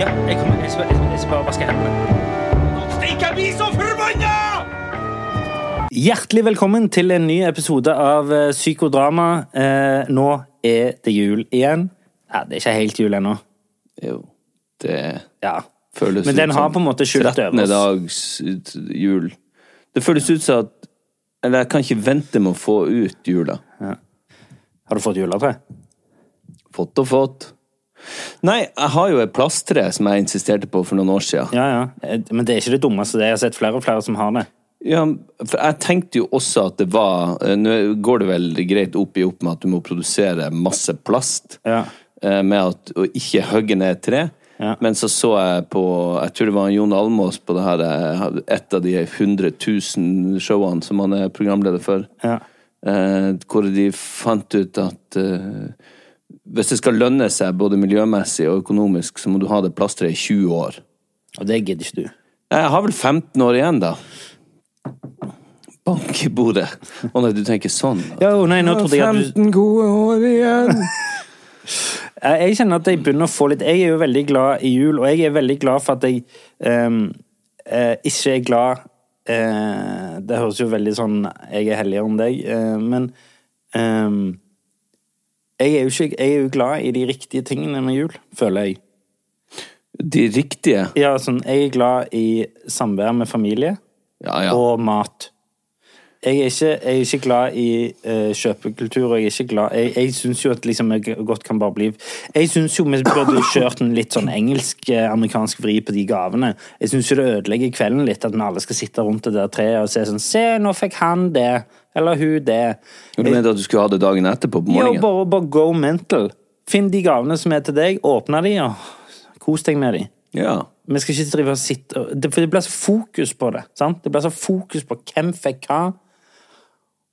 Ja, jeg, kommer, jeg, skal, jeg, skal- bare vaske hendene. Stikk, jeg blir så forbanna! Hjertelig velkommen til en ny episode av eh, Psykodrama. Eh, nå er det jul igjen. Ja, det er ikke helt jul ennå. Jo, det Ja. føles Men den ut har som på en måte skylt over 13. dags jul. Det føles ut som at Eller jeg kan ikke vente med å få ut jula. Har du fått juletre? Fått og fått. Nei, jeg har jo et plasttre som jeg insisterte på for noen år siden. Ja, ja. Eh, Men det er ikke det dummeste. det. Jeg har sett flere og flere som har det. Ja, for jeg tenkte jo også at det var eh, Nå går det vel greit opp i opp med at du må produsere masse plast. Ja. eh, Med at, å ikke hogge ned et tre. Ja. Men så så jeg på Jeg tror det var Jon Almås på det her, et av de 100 000 showene som han er programleder for. Ja. eh, Hvor de fant ut at hvis det skal lønne seg både miljømessig og økonomisk, så må du ha det plasteret i 20 år. Og det gidder ikke du. Jeg har vel 15 år igjen, da. Bank i bordet. Å nei, du tenker sånn. Jo, nei, nå trodde jeg at du 15 gode år igjen. Jeg kjenner at jeg begynner å få litt Jeg er jo veldig glad i jul, og jeg er veldig glad for at jeg um, uh, ikke er glad uh, Det høres jo veldig sånn Jeg er helligere enn deg, uh, men ehm, jeg, er jo ikke, jeg er jo glad i de riktige tingene med jul, føler jeg. De riktige. Ja, sånn, jeg er glad i samvær med familie Ja, ja. og mat. Jeg er ikke, jeg er ikke glad i uh, kjøpekultur, og jeg er ikke glad Jeg, jeg syns jo at liksom jeg godt kan bare bli Jeg syns jo vi burde kjørt en litt sånn engelsk-amerikansk vri på de gavene. Jeg syns jo det ødelegger kvelden litt at vi alle skal sitte rundt det der treet og se sånn Se, nå fikk han det. Eller hun det. Du mente at du skulle ha det dagen etterpå på morgenen? morgenen? bare, bare go mental. Finn de gavene som er til deg, åpne de, og kos deg med de. Ja. Vi skal ikke drive og sitte For det blir så fokus på det. sant? Det blir så fokus på hvem fikk hva.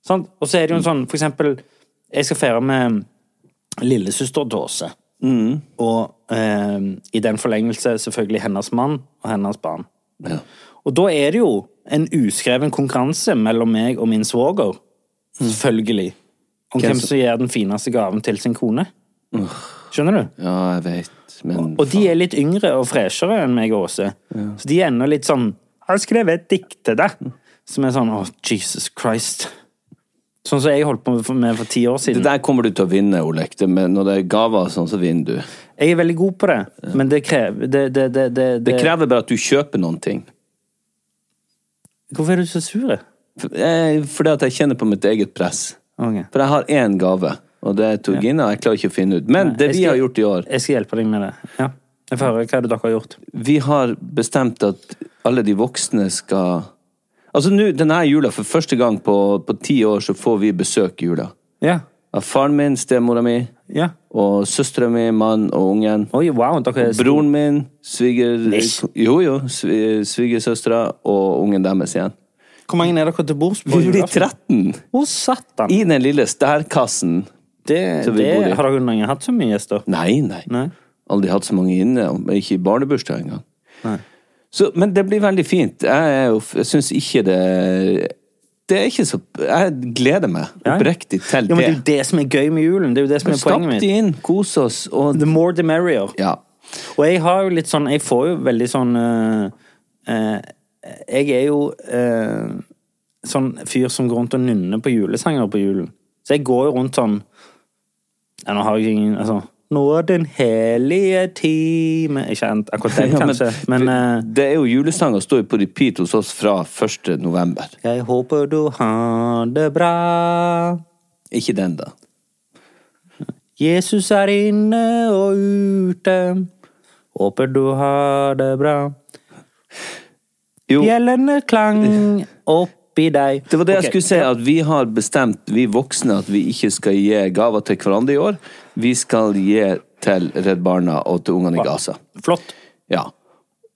Sant? Og så er det jo en sånn, for eksempel Jeg skal feire med lillesøster Dåse. Mm. Og eh, i den forlengelse selvfølgelig hennes mann og hennes barn. ja. Og da er det jo en uskreven konkurranse mellom meg og min svoger. Selvfølgelig. Om Hvem som- gir den fineste gaven til sin kone. Skjønner du? Ja, jeg vet, men Og de er litt yngre og freshere enn meg og Åse. Så de er ennå litt sånn 'Jeg har skrevet et dikt til deg.' Som er sånn 'Å, Jesus Christ'. Sånn som jeg holdt på med for, ti år siden. Det der kommer du til å vinne, Olek. Når det er gaver sånn, så vinner du. Jeg er veldig god på det, men det krever det, det, det, det, Det krever bare at du kjøper noen ting. Hvorfor er du så sur? Eh, Fordi at jeg kjenner på mitt eget press. Okay. For jeg har én gave, og det er Torgina. Jeg klarer ikke å finne ut. Men det vi skal- har gjort i år Jeg skal hjelpe deg med det. Ja. Jeg får høre hva er dere har gjort. Vi har bestemt at alle de voksne skal Altså nu, denne jula, for første gang på, på ti år, så får vi besøk i jula. Ja. Av faren min, stemora mi, ja. og søstera mi, mann og ungen. Oi, wow, dere er stor- Broren min, sviger... Nish. Jo, jo. svi- Svigersøstera og ungen deres igjen. Hvor mange er dere til bords på? Vi blir julaften? 13! Å, satan! I den lille stærkassen. Det, det, har dere noen gang hatt så mye gjester? Nei, nei. Nei. Aldri hatt så mange inne. Ikke i barnebursdag engang. Nei. Så, men det blir veldig fint. Jeg, jeg syns ikke det Det er ikke så Jeg gleder meg oppriktig til Ja, men det er jo det som er gøy med julen. Det er jo det som er poenget mitt. de inn, kos oss, og The more the merrier. Ja. Og jeg har jo litt sånn Jeg får jo veldig sånn uh, uh, Jeg er jo uh, sånn fyr som går rundt og nynner på julesanger på julen. Så jeg går jo rundt sånn ja, Nå har jeg ingen altså, Nå er den hellige time Ikke akkurat den, Ja, men- men, eh, Det er jo julesanger står jo på repeat hos oss fra 1. november. Jeg håper du har det bra. Ikke den, da. Jesus er inne og ute. Håper du har det bra. Jo, Bjellene klang oppi deg. det var det jeg skulle si, at vi har bestemt, vi voksne, at vi ikke skal gi gaver til hverandre i år. Vi skal gi til Redd Barna og til ungene i Gaza. Flott. Ja.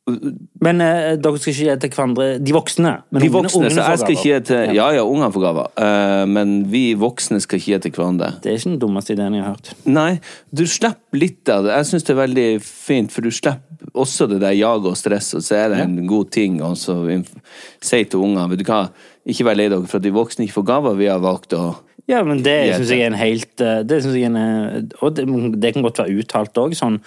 Men eh, dere skal ikke gi til hverandre De voksne. Men De ungene- voksne, ungene så jeg skal ikke gi til Ja, ja, ungene får gaver, eh, men vi voksne skal ikke gi til hverandre. Det er ikke den dummeste ideen jeg har hørt. Nei, du slipper litt av det. Jeg syns det er veldig fint, for du slipper også det der jaget og stresset, så er det en god ting å si til ungene Vet du hva, ikke vær lei dere for at de voksne ikke får gaver. Vi har valgt å Ja, men det syns jeg er en helt eh, Det synes jeg er en eh, Og det, det kan godt være uttalt òg, sånn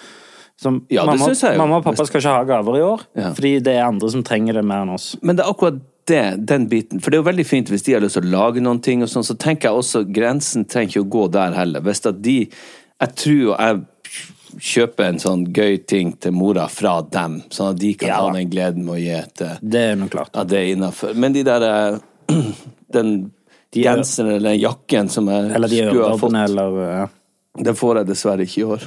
som Ja, mamma, mamma og pappa skal ikke ha gaver i år, Ja. fordi det er andre som trenger det mer enn oss. Men det er akkurat det, den biten. For det er jo veldig fint hvis de har lyst til å lage noen ting, og sånn, så tenker jeg også grensen trenger ikke å gå der heller. Hvis at de Jeg tror jeg kjøper en sånn gøy ting til mora fra dem, sånn at de kan Ja. ha den gleden med å gi til Det er nok klart. Ja, det er innafor. Men de der eh, Den De er- genseren eller den jakken som jeg Eller de skulle ha fått, eller ja. den får jeg dessverre ikke i år.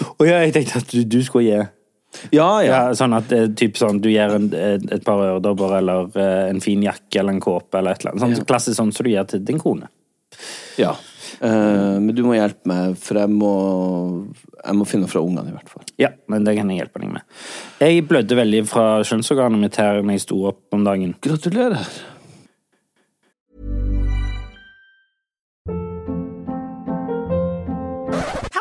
Å ja, jeg tenkte at du, du skulle gi Ja, ja. ja, Sånn at det er typ sånn, du gir en, et, par øredobber eller eh, en fin jakke eller en kåpe eller et eller annet. Sånn, Ja. Klassisk sånn som du gir til din kone. ja. Uh, men du må hjelpe meg, for jeg må, jeg må finne fra ungene, i hvert fall. Ja, men det kan jeg hjelpe deg med. Jeg blødde veldig fra kjønnsorganet mitt her når jeg sto opp om dagen. Gratulerer.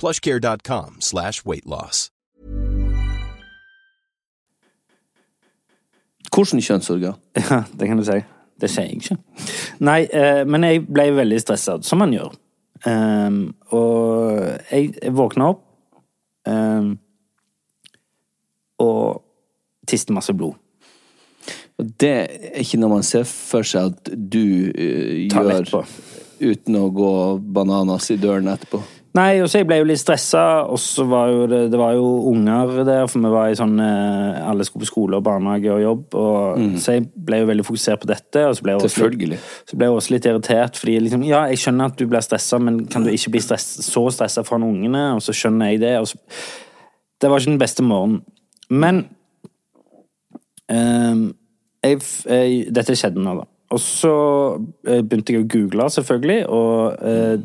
plushcare.com slash weightloss. Hvordan kjønnsorgan? Ja, det kan du si. Det sier jeg ikke. Nei, eh, men jeg ble veldig stressa, som man gjør. Ehm, og jeg, jeg våkna opp ehm, og tiste masse blod. Og Det er ikke noe man ser for seg at du uh, gjør uten å gå bananas i døren etterpå. Nei, og så jeg ble jo litt stressa, og så var jo det, det var jo unger der, for vi var i sånn eh, Alle skulle på skole og barnehage og jobb, og så jeg ble jo veldig fokusert på dette. Og så ble jeg også Selvfølgelig. Litt, så ble jeg også litt irritert, fordi liksom Ja, jeg skjønner at du blir stressa, men kan du ikke bli stress, så stressa foran ungene? Og så skjønner jeg det. Og så, det var ikke den beste morgenen. Men ehm, jeg, jeg, Dette skjedde nå, da. Og så eh, begynte jeg å google, selvfølgelig, og eh,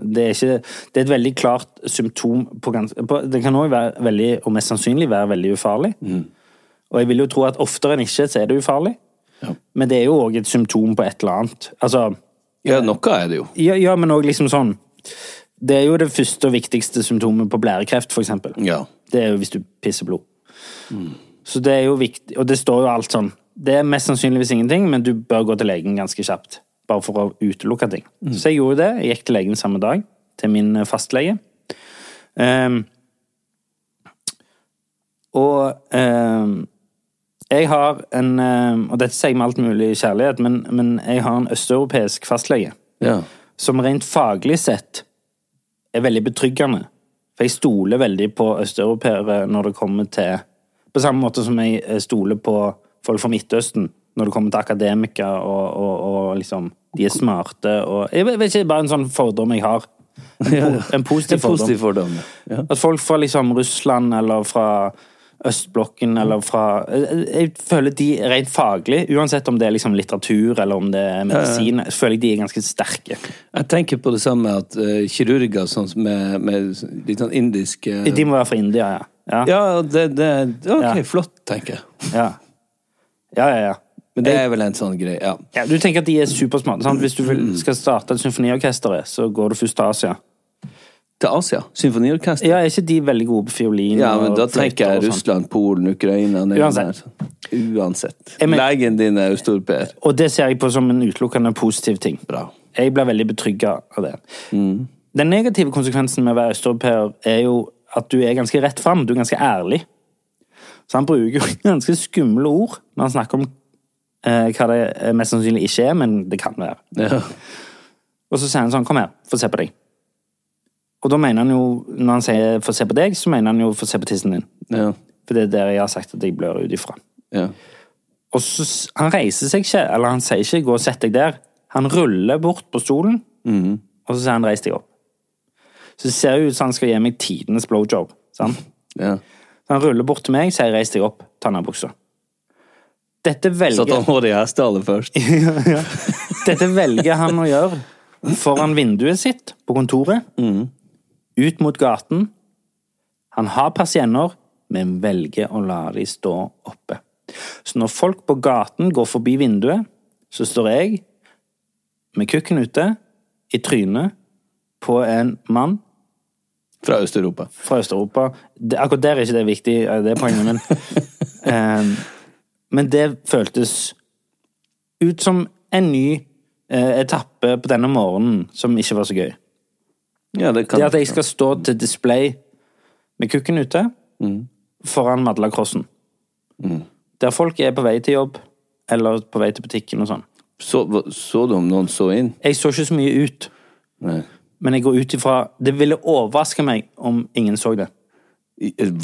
det er ikke Det er et veldig klart symptom på, på Det kan òg være veldig, og mest sannsynlig være veldig ufarlig. Og jeg vil jo tro at oftere enn ikke så er det ufarlig. Ja. Men det er jo òg et symptom på et eller annet. Altså Ja, noe er det jo. Ja, ja men òg liksom sånn Det er jo det første og viktigste symptomet på blærekreft, for eksempel. Ja. Det er jo hvis du pisser blod. Så det er jo viktig, og det står jo alt sånn Det er mest sannsynligvis ingenting, men du bør gå til legen ganske kjapt. Bare for å utelukke ting. Så jeg gjorde det. Jeg gikk til legen samme dag, til min eh, fastlege. Um, og um, jeg har en ehm, Og dette sier jeg med alt mulig kjærlighet, men, men jeg har en østeuropeisk fastlege ja. som rent faglig sett er veldig betryggende. For jeg stoler veldig på østeuropeere når det kommer til På samme måte som jeg eh, stoler på folk fra Midtøsten når det kommer til akademikere og, og, og liksom De er smarte og Jeg vet ikke, bare en sånn fordom jeg har. En, po en positiv En positiv fordom. Ja. At folk fra liksom Russland eller fra østblokken eller fra Jeg føler de rent faglig, uansett om det er liksom litteratur eller om det er medisin, så føler jeg de er ganske sterke. Jeg tenker på det samme at uh, kirurger sånn som med, med litt sånn indiske De må være fra India, ja. Ja, Ja, det, det Ok, Ja. flott, tenker jeg. ja. Ja, ja, ja. Men det er vel en sånn greie, ja. ja du tenker at de er supersmarte. Sant? Hvis du vil, skal starte et symfoniorkester, så går du først til Asia. Til Asia. Symfoniorkester. Ja, er ikke de veldig gode på fiolin? Ja, men da tenker jeg sånn? Russland, Polen, Ukraina Uansett. der. Uansett. Men- Legen din er Øst-Europeer. Og det ser jeg på som en utelukkende positiv ting. Bra. Jeg blir veldig betrygga av det. Den negative konsekvensen med å være østeuropeer er jo at du er ganske rett fram. Du er ganske ærlig. Så han bruker jo ganske skumle ord når han snakker om eh, hva det mest sannsynlig ikke er, men det kan være. Ja. Og så sier han sånn, kom her, få se på deg. Og da mener han jo, når han sier få se på deg, så mener han jo få se på tissen din. Ja. For det er der jeg har sagt at jeg blør ut ifra. ja. Og så, han reiser seg ikke, eller han sier ikke 'gå og sett deg der'. Han ruller bort på stolen, og så sier han 'reis deg opp'. Så det ser jo ut som han skal gi meg tidenes blowjob. Sant? ja. Så han ruller bort til meg, sier 'reis deg opp', ta ned buksa. Dette Satt velger, han håret i først? dette velger han å gjøre foran vinduet sitt på kontoret, ut mot gaten. Han har persienner, men velger å la de stå oppe. Så når folk på gaten går forbi vinduet, så står jeg med kukken ute, i trynet, på en mann Fra Øst-Europa. fra Øst-Europa. Akkurat der er ikke det viktig, det er poenget, men eh, Men det føltes ut som en ny eh, etappe på denne morgenen som ikke var så gøy. Ja, det kan Det at jeg skal stå til display med kukken ute foran Madla-crossen. Der folk er på vei til jobb eller på vei til butikken og sånn. så, så du om noen så inn? Jeg så ikke så mye ut, Nei. men jeg går ut ifra Det ville overraske meg om ingen så det.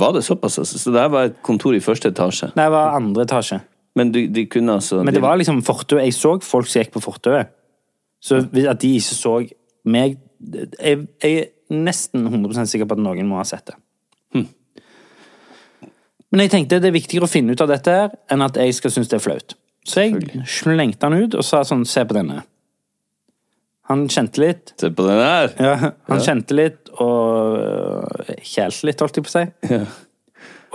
Var det såpass? Altså? Så det var et kontor i første etasje? Nei, det var andre etasje. Men de, de kunne altså Men det var liksom fortauet. Jeg så folk som gikk på fortauet. Så at de ikke så meg Jeg, jeg er nesten 100 sikker på at noen må ha sett det. Men jeg tenkte det er viktigere å finne ut av dette her enn at jeg skal synes det er flaut. Så jeg slengte den ut og sa sånn Se på denne. Han kjente litt. Se på den her! Ja, han kjente litt og øh, kjælte litt, holdt jeg på å si. Ja.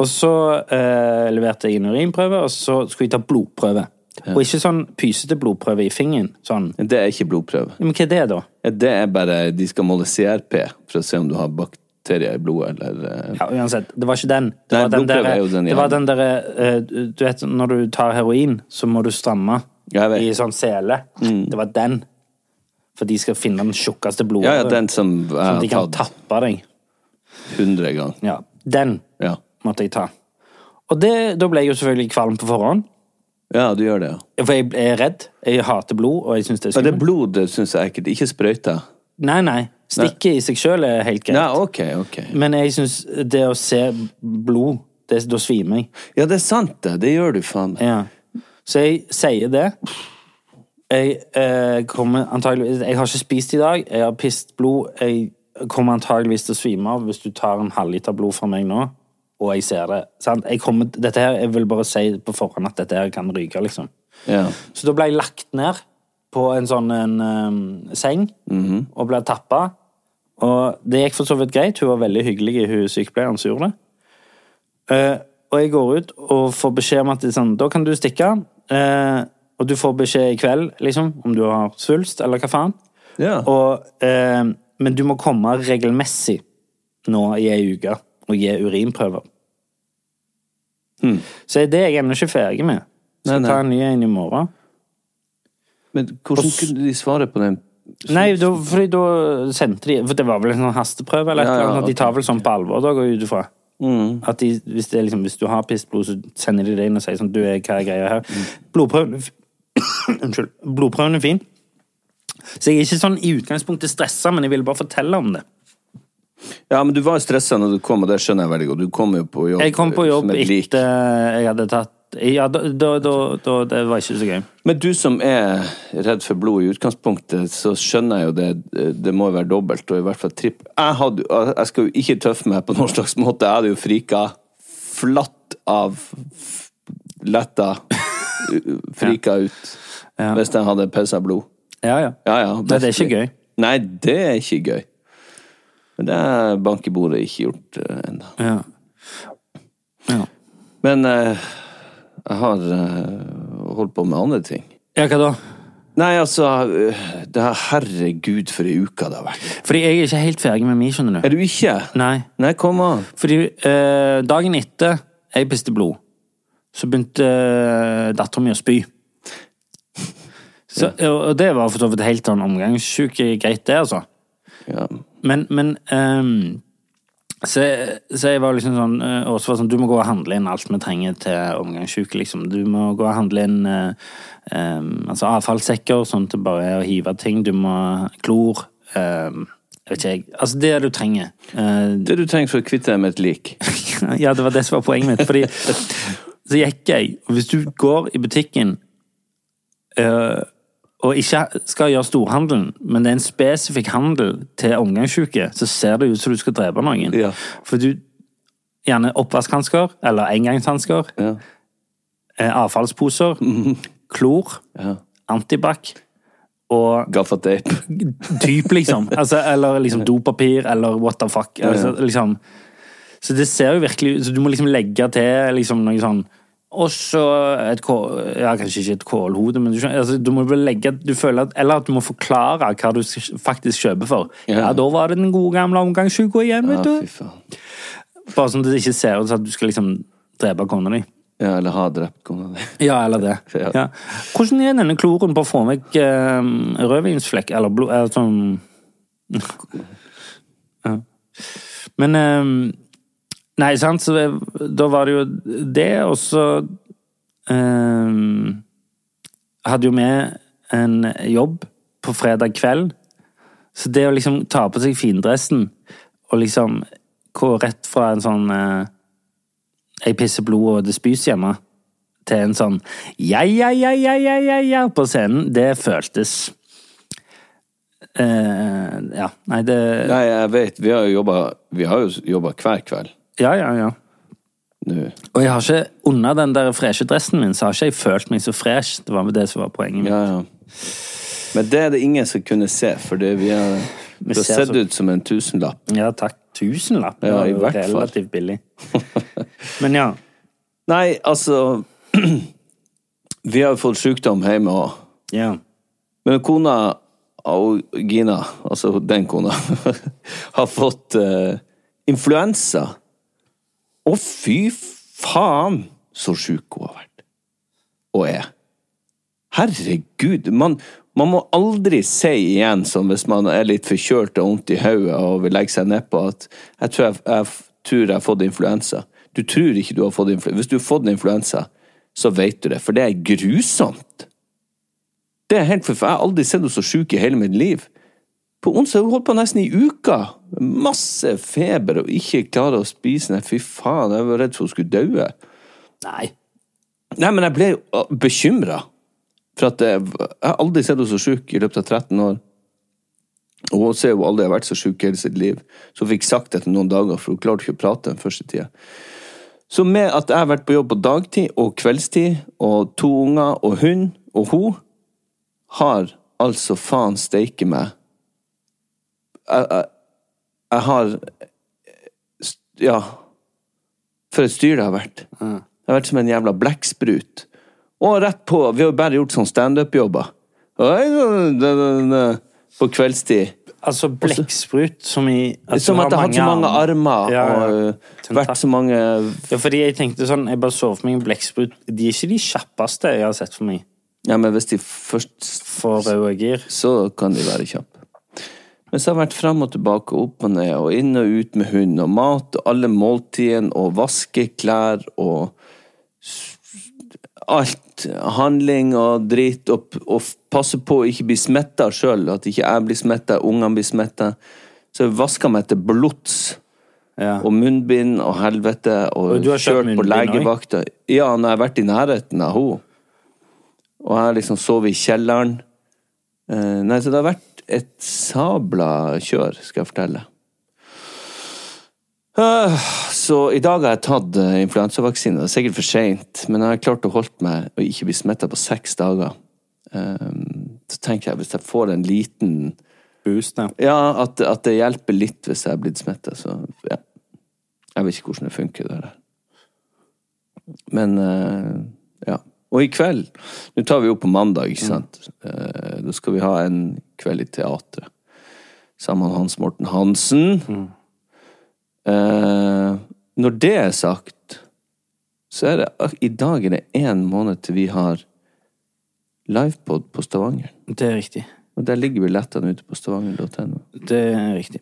Og så eh, leverte jeg en urinprøve, og så skulle jeg ta blodprøve. Og ikke sånn pysete blodprøve i fingeren. Sånn. Det er ikke blodprøve. Men hva er det, da? Det er bare De skal måle CRP for å se om du har bakterier i blodet, eller eh, Ja, uansett, det var ikke den. Det Nei, var den blodprøve der, er det var den derre eh, Du vet, når du tar heroin, så må du stramme. Mm. i sånn sele. Det var den. For de skal finne den tjukkeste Ja, ja, den som Sånn at de kan tatt tappe deg. 100 ganger. Ja, Den Ja. måtte jeg ta. Og det, da ble jeg jo selvfølgelig kvalm på forhånd. ja, du gjør det, ja. For jeg er redd. Jeg hater blod, og jeg syns det er Men det er blod det syns jeg er ekkelt. Ikke sprøyter. Nei, nei. Stikket i seg sjøl er helt greit. Ja, ok, ok. Men jeg syns det å se blod, det, da svimer jeg. Ja, det er sant, det. Det gjør du, faen. Ja. Så jeg sier det. Jeg eh, kommer antageligvis Jeg har ikke spist i dag. Jeg har pist blod. Jeg kommer antageligvis til å svime av hvis du tar en halvliter blod fra meg nå, og jeg ser det. Sant? Jeg, kommer, dette her, jeg vil bare si på forhånd at dette her kan ryke, liksom. Ja. Så da ble jeg lagt ned på en sånn en, um, seng og ble tappa. Og det gikk for så vidt greit. Hun var veldig hyggelig, hun sykepleieren som gjorde det. Uh, og jeg går ut og får beskjed om at sånn, da kan du stikke. eh, og du får beskjed i kveld, liksom, om du har svulst, eller hva faen. Ja. Og, eh, men du må komme regelmessig nå i ei uke og gi urinprøver. Så det er jeg ennå ikke ferdig med. Skal Nei, nei. ta en ny en i morgen. Men hvordan kunne de svare på den? Nei, da, fordi da sendte de For det var vel en sånn hasteprøve, eller Ja, ja, eller. De tar vel sånn på alvor, da, går jeg ut ifra. Mm. At de, hvis, det liksom, hvis du har pissblod, så sender de det inn og sier sånn Du, hva er greia her? Blodprøven er fi- Unnskyld. Blodprøven er fin. Så jeg er ikke sånn i utgangspunktet stressa, men jeg ville bare fortelle om det. Ja, men du var stressa når du kom, og det skjønner jeg veldig godt. Du kom jo på jobb Jeg kom på jobb etter jeg hadde tatt Ja, da, da, da, da Det var ikke så gøy. Men du som er redd for blod i utgangspunktet, så skjønner jeg jo det. Det må jo være dobbelt, og i hvert fall tripp. Jeg, hadde, jeg skal jo ikke tøffe meg på noen slags måte. Jeg hadde jo frika flatt av letta frika ut Ja. hvis jeg hadde pissa blod. Ja, ja. Ja, ja. Nei, det er ikke gøy. Nei, det er ikke gøy. Men det er bank i bordet ikke gjort uh, ennå. Ja. ja. Men uh, jeg har uh, holdt på med andre ting. Ja, hva da? Nei, altså Det er herregud for ei uke det har vært. Fordi jeg er ikke helt ferdig med min, skjønner du. Er du ikke? Nei. Nei, kom an. Fordi eh, dagen etter jeg piste blod, så begynte eh, dattera mi å spy. Så, og det var for så vidt helt sånn omgangssjuk greit, det, altså. Ja. Men, men um, så, så jeg var liksom sånn eh, Åse var sånn Du må gå og handle inn alt vi trenger til omgangssjuke, liksom. Du må gå og handle inn ehm, altså avfallssekker, sånn det bare å hive ting. Du må klor. Um, jeg vet ikke, jeg. Altså det du trenger. Uh, Det du trenger for å kvitte deg med et lik. ja, det var det som var poenget mitt. Fordi så gikk jeg, og hvis du går i butikken øh, og ikke skal gjøre storhandelen, men det er en spesifikk handel til omgangssyke, så ser det ut som du skal drepe noen. Ja. For du Gjerne oppvaskhansker, eller engangshansker, Ja. eh, avfallsposer, klor, ja. antibac og Gaffateip. typ, liksom. Altså, eller liksom dopapir, eller what the fuck. Altså, liksom. Så det ser jo virkelig ut Så du må liksom legge til liksom noe sånn og så et kål... Ja, kanskje ikke et kålhode, men du, skjønner, altså, du må vel legge du føler at, Eller at du må forklare hva du faktisk kjøper for. Ja, Ja. da var det den gode gamle omgangsuka igjen, Ja, vet du. fy faen. Bare sånn at det ikke ser ut som at du skal liksom drepe kona di. Ja, eller ha drept kona di. Ja, eller det. Ja. Ja. Hvordan er denne kloren på å få vekk eh, rødvinsflekk, eller blod eller sånn ja. Men eh, Nei, sant, så det, da var det jo det, og så eh, hadde jo vi en jobb på fredag kveld. Så det å liksom ta på seg findressen og liksom gå rett fra en sånn eh, jeg pisser blod og det spys hjemme, til en sånn ja, ja, ja, ja, ja, ja, ja på scenen, det føltes eh, Ja, nei, det Nei, jeg vet. Vi har jo jobba hver kveld Ja, ja, ja. Du. Og jeg har ikke, under den der freshe dressen min, så har ikke jeg følt meg så fresh. Det var det som var poenget mitt. Ja, ja. Men det er det ingen som kunne se, for det, vi har, Vi du har sett så- ut som en tusenlapp. Ja, takk. Tusenlapp. Det Ja, i hvert fall. relativt billig. Men ja. Nei, altså Vi har jo fått sykdom hjemme òg. ja. Men kona og Gina, altså den kona, har fått uh, influensa. Å, fy faen, så sjuk hun har vært. Og er. Herregud. Man, man må aldri si igjen, som hvis man er litt forkjølt og vondt i hodet og vil legge seg nedpå, at jeg tror jeg, jeg tror jeg har fått influensa. Du tror ikke du har fått influensa. Hvis du har fått influensa, så vet du det, for det er grusomt. Det er helt forferdelig. Jeg har aldri sett henne så sjuk i hele mitt liv. På onsdag holdt på nesten i uka. Masse feber og ikke klare å spise. Nei, fy faen, jeg var redd for hun skulle daue. Nei. Nei, men jeg ble jo bekymra. For at jeg, jeg har aldri sett henne så sjuk i løpet av 13 år. Og hun ser jo aldri har vært så sjuk hele sitt liv. Så hun fikk sagt det etter noen dager, for hun klarte ikke å prate den første tida. Så med at jeg har vært på jobb på dagtid og kveldstid, og to unger og hund og hun, har altså faen steike meg jeg, jeg, jeg har Ja. For et styr det har vært. Det har vært som en jævla blekksprut. Og rett på Vi har bare gjort sånn standup-jobber. På kveldstid. Altså blekksprut som i at Som at jeg har hatt så mange armer Ja, ja. og uh, vært så mange Ja, fordi jeg tenkte sånn, jeg bare så for meg en blekksprut. De er ikke de kjappeste jeg har sett for meg. Ja, men hvis de først Får røde gir. så kan de være kjappe. Men så har jeg vært fram og tilbake, opp og ned, og inn og ut med hund, og mat, og alle måltidene, og vaske klær, og alt. Handling og dritt, og, og passe på å ikke bli smitta sjøl, at ikke jeg blir smitta, ungene blir smitta. Så jeg vaska meg til blods. Ja. Og munnbind og helvete, og, Og du har kjørt på legevakta. Ja, når jeg har vært i nærheten av henne. Og jeg har liksom sovet i kjelleren. Eh, nei, så det har vært et sabla kjør, skal jeg fortelle. Øh, så i dag har jeg tatt uh, influensavaksine. Det er sikkert for seint, men jeg har klart å holde meg og ikke bli smitta på seks dager. Um, så tenker jeg, hvis jeg får en liten Boost, ja. Ja, at, at det hjelper litt hvis jeg er blitt smitta, så ja. Jeg vet ikke hvordan det funker, det der. Men eh, ja. Og i kveld Nå tar vi opp på mandag, ikke sant. Eh, da skal vi ha en kveld i teatret. Sammen med Hans Morten Hansen. Eh, når det er sagt, så er det i dag er det én måned til vi har livepod på Stavanger. Det er riktig. Og der ligger billettene ute på stavanger.no. Det er riktig.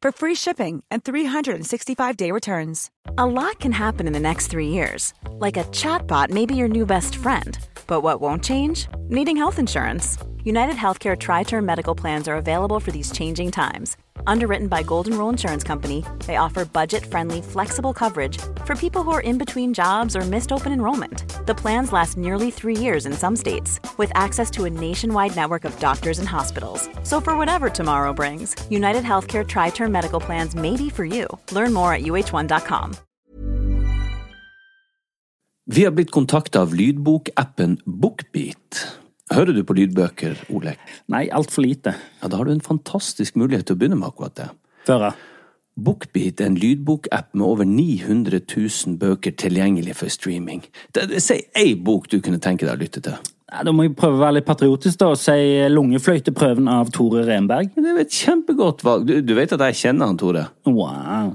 for free shipping and 365-day returns. A lot can happen in the next three years. Like a chatbot may be your new best friend. But what won't change? Needing health insurance. United Healthcare Tri Term Medical Plans are available for these changing times. Underwritten by Golden Rule Insurance Company, they offer budget friendly, flexible coverage for people who are in between jobs or missed open enrollment. The plans last nearly three years in some states, with access to a nationwide network of doctors and hospitals. So, for whatever tomorrow brings, United Healthcare Tri Term Medical Plans may be for you. Learn more at uh1.com. Vi har blitt kontakta av lydbokappen Bookbeat. Hører du på lydbøker, Olek? Nei, altfor lite. Ja, da har du en fantastisk mulighet til å begynne med akkurat det. Føre. Bookbeat er en lydbokapp med over 900 000 bøker tilgjengelig for streaming. Det, det, si ei bok du kunne tenke deg å lytte til. Ja, da må jeg prøve å være litt patriotisk da, og si Lungefløyteprøven av Tore Renberg. Det er et kjempegodt valg. Du, du vet at jeg kjenner han, Tore? Wow.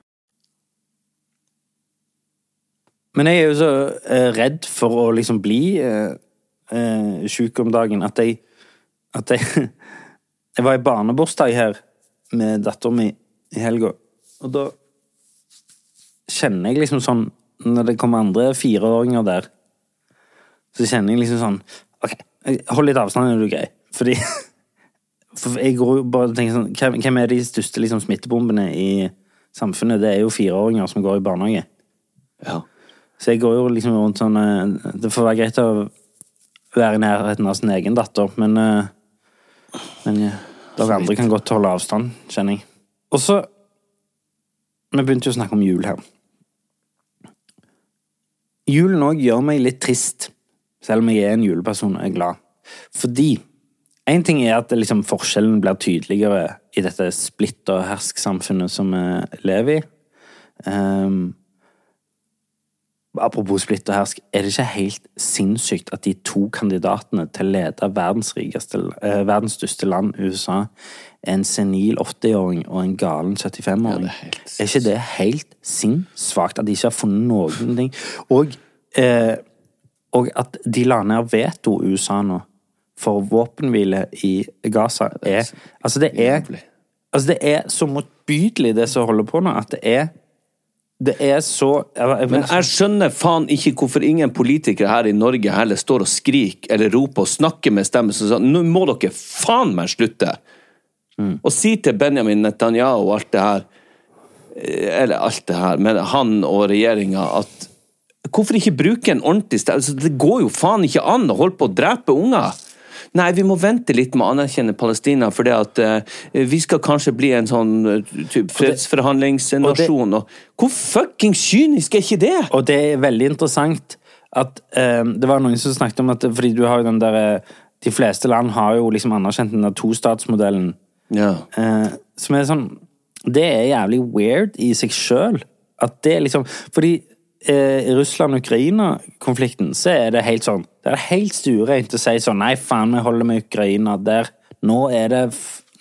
Men jeg er jo så eh, redd for å liksom bli eh, eh, sjuk om dagen at jeg At jeg Jeg var i barnebursdag her med dattera mi i helga, og da kjenner jeg liksom sånn Når det kommer andre fireåringer der, så kjenner jeg liksom sånn OK, hold litt avstand, er du grei? Fordi For jeg går jo bare og tenker sånn hvem er de største liksom, smittebombene i samfunnet? Det er jo fireåringer som går i barnehage. Ja. Så jeg går jo liksom rundt sånn eh, Det får være greit å være i nærheten av sin egen datter, men eh, Men ja, dere andre kan godt holde avstand, kjenner jeg. Og så Vi begynte jo å snakke om jul her. Julen òg gjør meg litt trist, selv om jeg er en juleperson og er glad. Fordi Én ting er at liksom, forskjellen blir tydeligere i dette splitt og hersk-samfunnet som vi lever i. Ehm, Apropos splitt og hersk, er det ikke helt sinnssykt at de to kandidatene til å lede verdens, eh, verdens største land, USA, er en senil 80-åring og en galen 75-åring? Ja, er er ikke det helt sinnssvakt at de ikke har funnet noen ting? Og, eh, og at de la ned veto USA nå for våpenhvile i Gaza er Altså, det er Altså, det er så motbydelig, det som holder på nå, at det er Det er så jeg, jeg, Men jeg skjønner faen ikke hvorfor ingen politikere her i Norge heller står og skriker eller roper og snakker med stemmen som sier Nå må dere faen meg slutte! Og si til Benjamin Netanyahu og alt det her eh, Eller alt det her, men han og regjeringa at Hvorfor ikke bruke en ordentlig stemme? Altså, det går jo faen ikke an å holde på å drepe unger! Nei, vi må vente litt med å anerkjenne Palestina, for det at uh, vi skal kanskje bli en sånn uh, fredsforhandlingsnasjon. Og, hvor fucking kynisk er ikke det?! Og det er veldig interessant at uh, Det var noen som snakket om at fordi du har jo den der De fleste land har jo liksom anerkjent den der tostatsmodellen. Ja. Som er sånn Det er jævlig weird i seg sjøl. At det liksom Fordi Russland-Ukraina-konflikten så er det helt sånn Det er helt stuereint å si sånn Nei, faen, vi holder med Ukraina der. Nå er det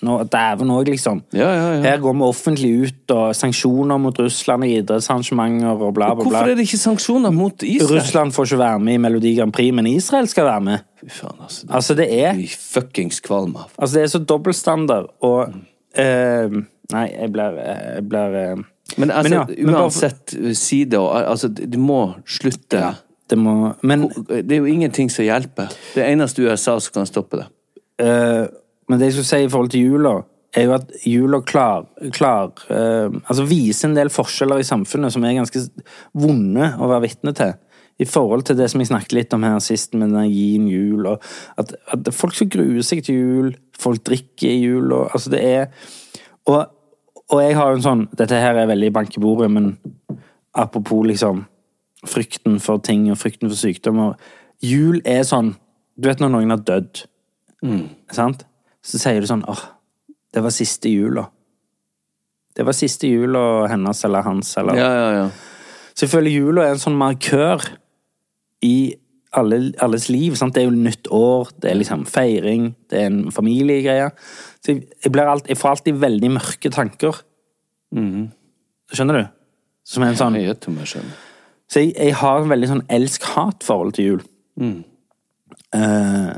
Dæven òg, liksom. Ja, ja, ja. Her går vi offentlig ut, og sanksjoner mot Russland i idrettsarrangementer og bla, bla, bla. Hvorfor er det ikke sanksjoner mot Israel? Russland får ikke være med i Melodi Grand Prix, men Israel skal være med. Fy faen, altså. Altså, det er fuckings kvalm av. Altså, det er så dobbeltstandard, og eh, Nei, jeg blir, jeg blir eh, Men altså, Men ja, bare for- uansett side altså, Du må slutte. Det må Men, Det er jo ingenting som hjelper. Det eneste USA som kan stoppe det. Uh, men det jeg skulle si i forhold til jula, er jo at jula klar, klar uh, Altså viser en del forskjeller i samfunnet som er ganske vonde å være vitne til. I forhold til det som jeg snakket litt om her sist, med den gin jul, og at, at folk skal gruer seg til jul, folk drikker i jul, og altså det er Og, og jeg har jo en sånn Dette her er veldig bank i bordet, men apropos liksom frykten for ting og frykten for sykdommer Jul er sånn Du vet når noen har dødd, sant? Så sier du sånn åh, det var siste jula. Det var siste jula hennes eller hans, eller Ja, ja, ja. så jeg føler jula er en sånn markør i alle, alles liv. Sant? Det er jo nytt år, det er liksom feiring, det er en familiegreie. Så jeg, jeg, alt, jeg får alltid veldig mørke tanker. Skjønner du? Som er en sånn Jeg. Så jeg, jeg har en veldig sånn elsk-hat-forhold til jul. Eh,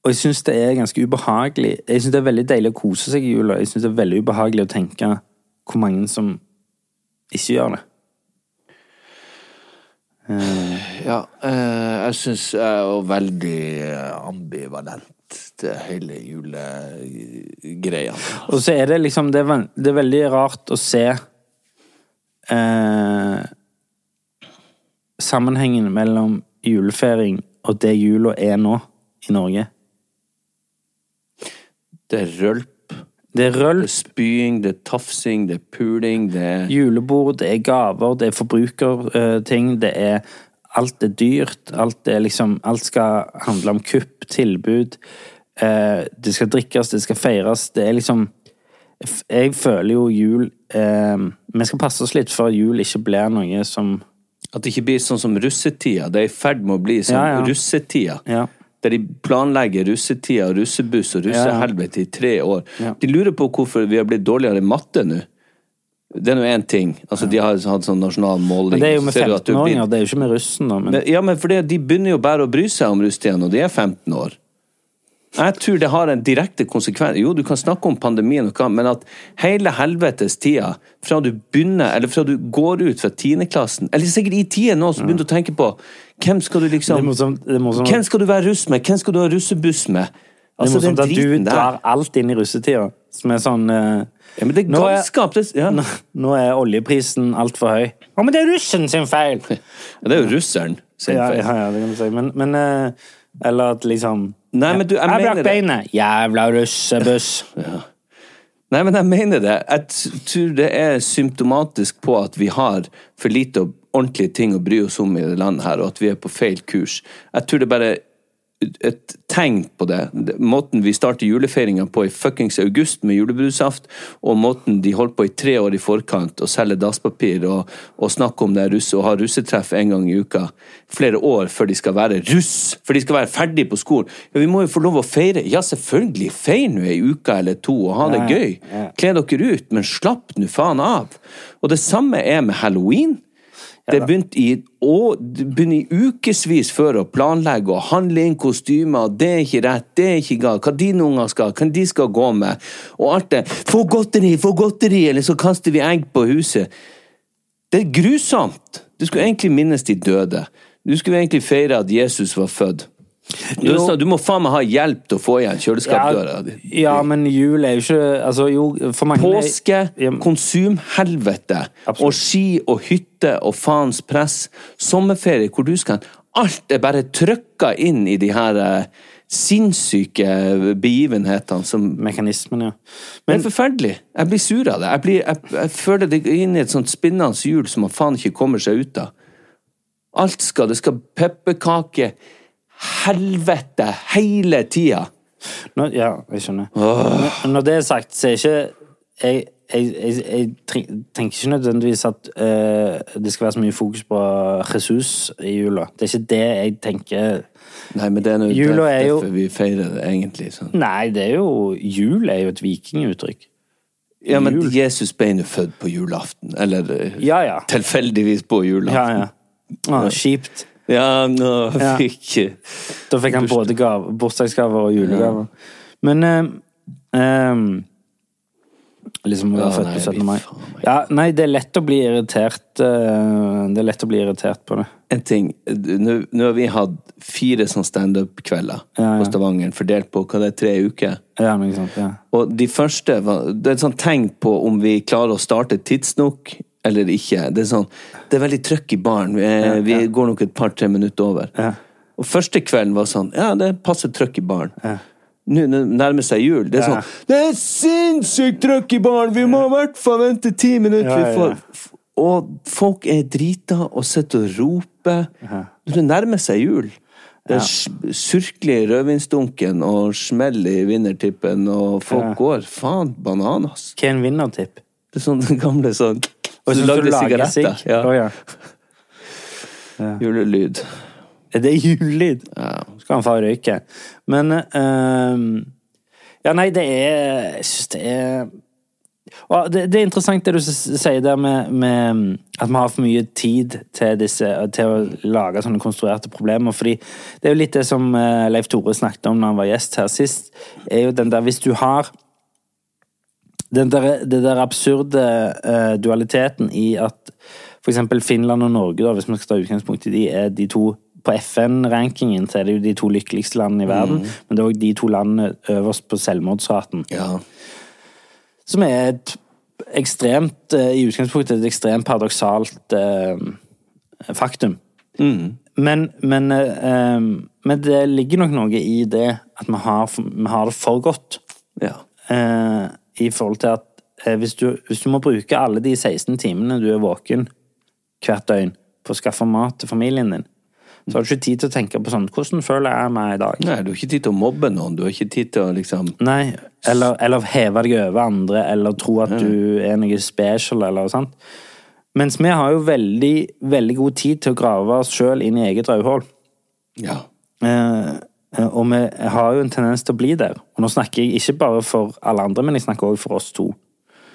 og jeg syns det er ganske ubehagelig. Jeg syns det er veldig deilig å kose seg i jula. Jeg syns det er veldig ubehagelig å tenke hvor mange som ikke gjør det. Ja, eh, jeg syns jeg er veldig eh, ambivalent til hele julegreia. Og så er det liksom Det er, det er veldig rart å se eh, sammenhengen mellom julefeiring og det jula er nå i Norge. Det er rølp, Det er det er spying, det er tafsing, det er puling, det er julebord, det er gaver, det er forbrukerting, det er Alt er dyrt. Alt er liksom Alt skal handle om kupp, tilbud. Eh, det skal drikkes, det skal feires. Det er liksom Jeg føler jo jul eh, Vi skal passe oss litt for at jul ikke blir noe som At det ikke blir sånn som russetida. Det er i ferd med å bli sånn Ja, ja. russetida. Ja. Der de planlegger russetida, russebuss og russehelvete i tre år. De lurer på hvorfor vi har blitt dårligere i matte nå. Det er nå én ting. Altså, De har hatt sånn nasjonal måling. Men det er jo med 15-åringer, blir- 15-åringer, det er jo ikke med russen, da. Men ja, men fordi de begynner jo bare å bry seg om russetida når de er 15 år. Jeg tror det har en direkte konsekvens. Jo, du kan snakke om pandemien, men at hele helvetes tida, fra du begynner, eller fra du går ut fra tiendeklassen, eller sikkert i tida nå, så begynner du å tenke på hvem skal du det liksom morsomt, det må som, Hvem skal du være russ med? Hvem skal du ha russebuss med? det er Altså, morsomt at du drar alt inn i russetida. Som er sånn uh, Ja, men det er galskap. Nå, ja. nå, nå er oljeprisen altfor høy. Å, men det er russen sin feil! Ja, det er jo russeren sin feil. ja, ja, det kan du si. Men, men eh, Eller at liksom Nei, men du, jeg Jeg brakk beinet! Jævla russebuss! Nei, men jeg mener det. Jeg tror det er symptomatisk på at vi har for lite og ordentlige ting å bry oss om i det landet her, og at vi er på feil kurs. Jeg tror det bare et tegn på det. Måten vi starter julefeiringa på i fuckings august med julebrussaft, og måten de holdt på i tre år i forkant og selger dasspapir og, og snakke om det er russ og ha russetreff en gang i uka, flere år før de skal være russ, for de skal være ferdig på skolen. Ja, vi må jo få lov å feire. Ja, selvfølgelig, feir nå ei uke eller to og ha det gøy. Kle dere ut, men slapp nå faen av. Og det samme er med halloween. Det begynte i, i ukevis før å planlegge og handle inn kostymer. Det er ikke rett, det er ikke galt. Hva dine unger skal, hva de skal gå med. Og alt det. Få godteri, få godteri! Eller så kaster vi egg på huset. Det er grusomt! Du skulle egentlig minnes de døde. Du skulle egentlig feire at Jesus var født. Du, Jo. du må faen meg ha hjelp til å få igjen kjøleskapsdøra di. ja, men jul er jo ikke Altså, jo, mange Påske, Ja, konsumhelvete, og ski og hytte og faens press, sommerferie hvor du skal Alt er bare trykka inn i de her eh, sinnssyke begivenhetene som Mekanismen, ja. Det er forferdelig. Jeg blir sur av det. Jeg, blir, jeg, jeg føler det inn i et sånt spinnende hjul som man faen ikke kommer seg ut av. Alt skal Det skal pepperkake Helvete! Hele tida! Ja, jeg skjønner. Men Når det er sagt, så er ikke Jeg, jeg, jeg, jeg tenker ikke nødvendigvis at uh, det skal være så mye fokus på Jesus i jula. Det er ikke det jeg tenker. Nei, men det er nå Jula er jo- derfor vi feirer det, egentlig. Sånn. Nei, det er jo Jul er jo et vikinguttrykk. Ja, men Jul. Jesus ble jo født på julaften. Eller Ja, ja. tilfeldigvis på Ja, julaften. ja. Ah, kjipt. Ja, nå Ja. fikk Da fikk han både gave, bursdagsgaver og julegaver. Men eh, ehm, Liksom å Ja, være født på 17. mai. Ja, nei, det er lett å bli irritert eh, Det er lett å bli irritert på det. En ting, nå nå har vi hatt fire sånn standup-kvelder Ja, ja. på Stavanger, fordelt på hva det er, tre uker. Ja, ja. Og de første var, Det er et sånt tegn på om vi klarer å starte tidsnok eller ikke. Det er sånn Det er veldig trøkk i baren. Vi, vi går nok et par-tre minutter over. Ja. Og første kvelden var sånn Ja, det passer trøkk i baren. Nå nærmer seg jul. Det er Ja. sånn Det er sinnssykt trøkk i baren! Vi må i hvert fall vente ti minutter! Ja, ja, får- Og folk er drita og sitter og roper. Når det nærmer seg jul det er ja. surkler i rødvinsdunken og smell i vinnertippen, og folk Ja. går faen bananas. Hva er en vinnertipp? Det er sånn gamle sånn Og Du så lagde lager sigaretter. Ja. Oh, ja. Julelyd. Er det julelyd? Ja. Skal han få røyke. Men uh, Ja, nei, det er Jeg syns det er og det, det er interessant det du sier der med, med at vi har for mye tid til, disse, til å lage sånne konstruerte problemer. fordi det er jo litt det som eh, Leif Tore snakket om når han var gjest her sist. er jo den der, Hvis du har den der, det der absurde uh, dualiteten i at for eksempel Finland og Norge, da, hvis vi skal ta utgangspunkt i de, er de to På FN-rankingen så er det jo de to lykkeligste landene i verden, men det er òg de to landene øverst på selvmordsraten. ja. Som er et ekstremt eh, I utgangspunktet et ekstremt paradoksalt eh, faktum. Men, men, eh, eh, men det ligger nok noe i det at vi har, vi har det for godt. ja. Eh, I forhold til at eh, hvis, du, hvis du må bruke alle de 16 timene du er våken hvert døgn på å skaffe mat til familien din, så har du ikke tid til å tenke på sånn Hvordan føler jeg meg i dag? Nei, du har ikke tid til å mobbe noen. Du har ikke tid til å liksom Nei, eller, eller heve deg over andre, eller tro at du er noe special, eller noe sånt. Mens vi har jo veldig, veldig god tid til å grave oss sjøl inn i eget rødhål. Ja. Eh, eh, og vi har jo en tendens til å bli der. Og nå snakker jeg ikke bare for alle andre, men jeg snakker også for oss to.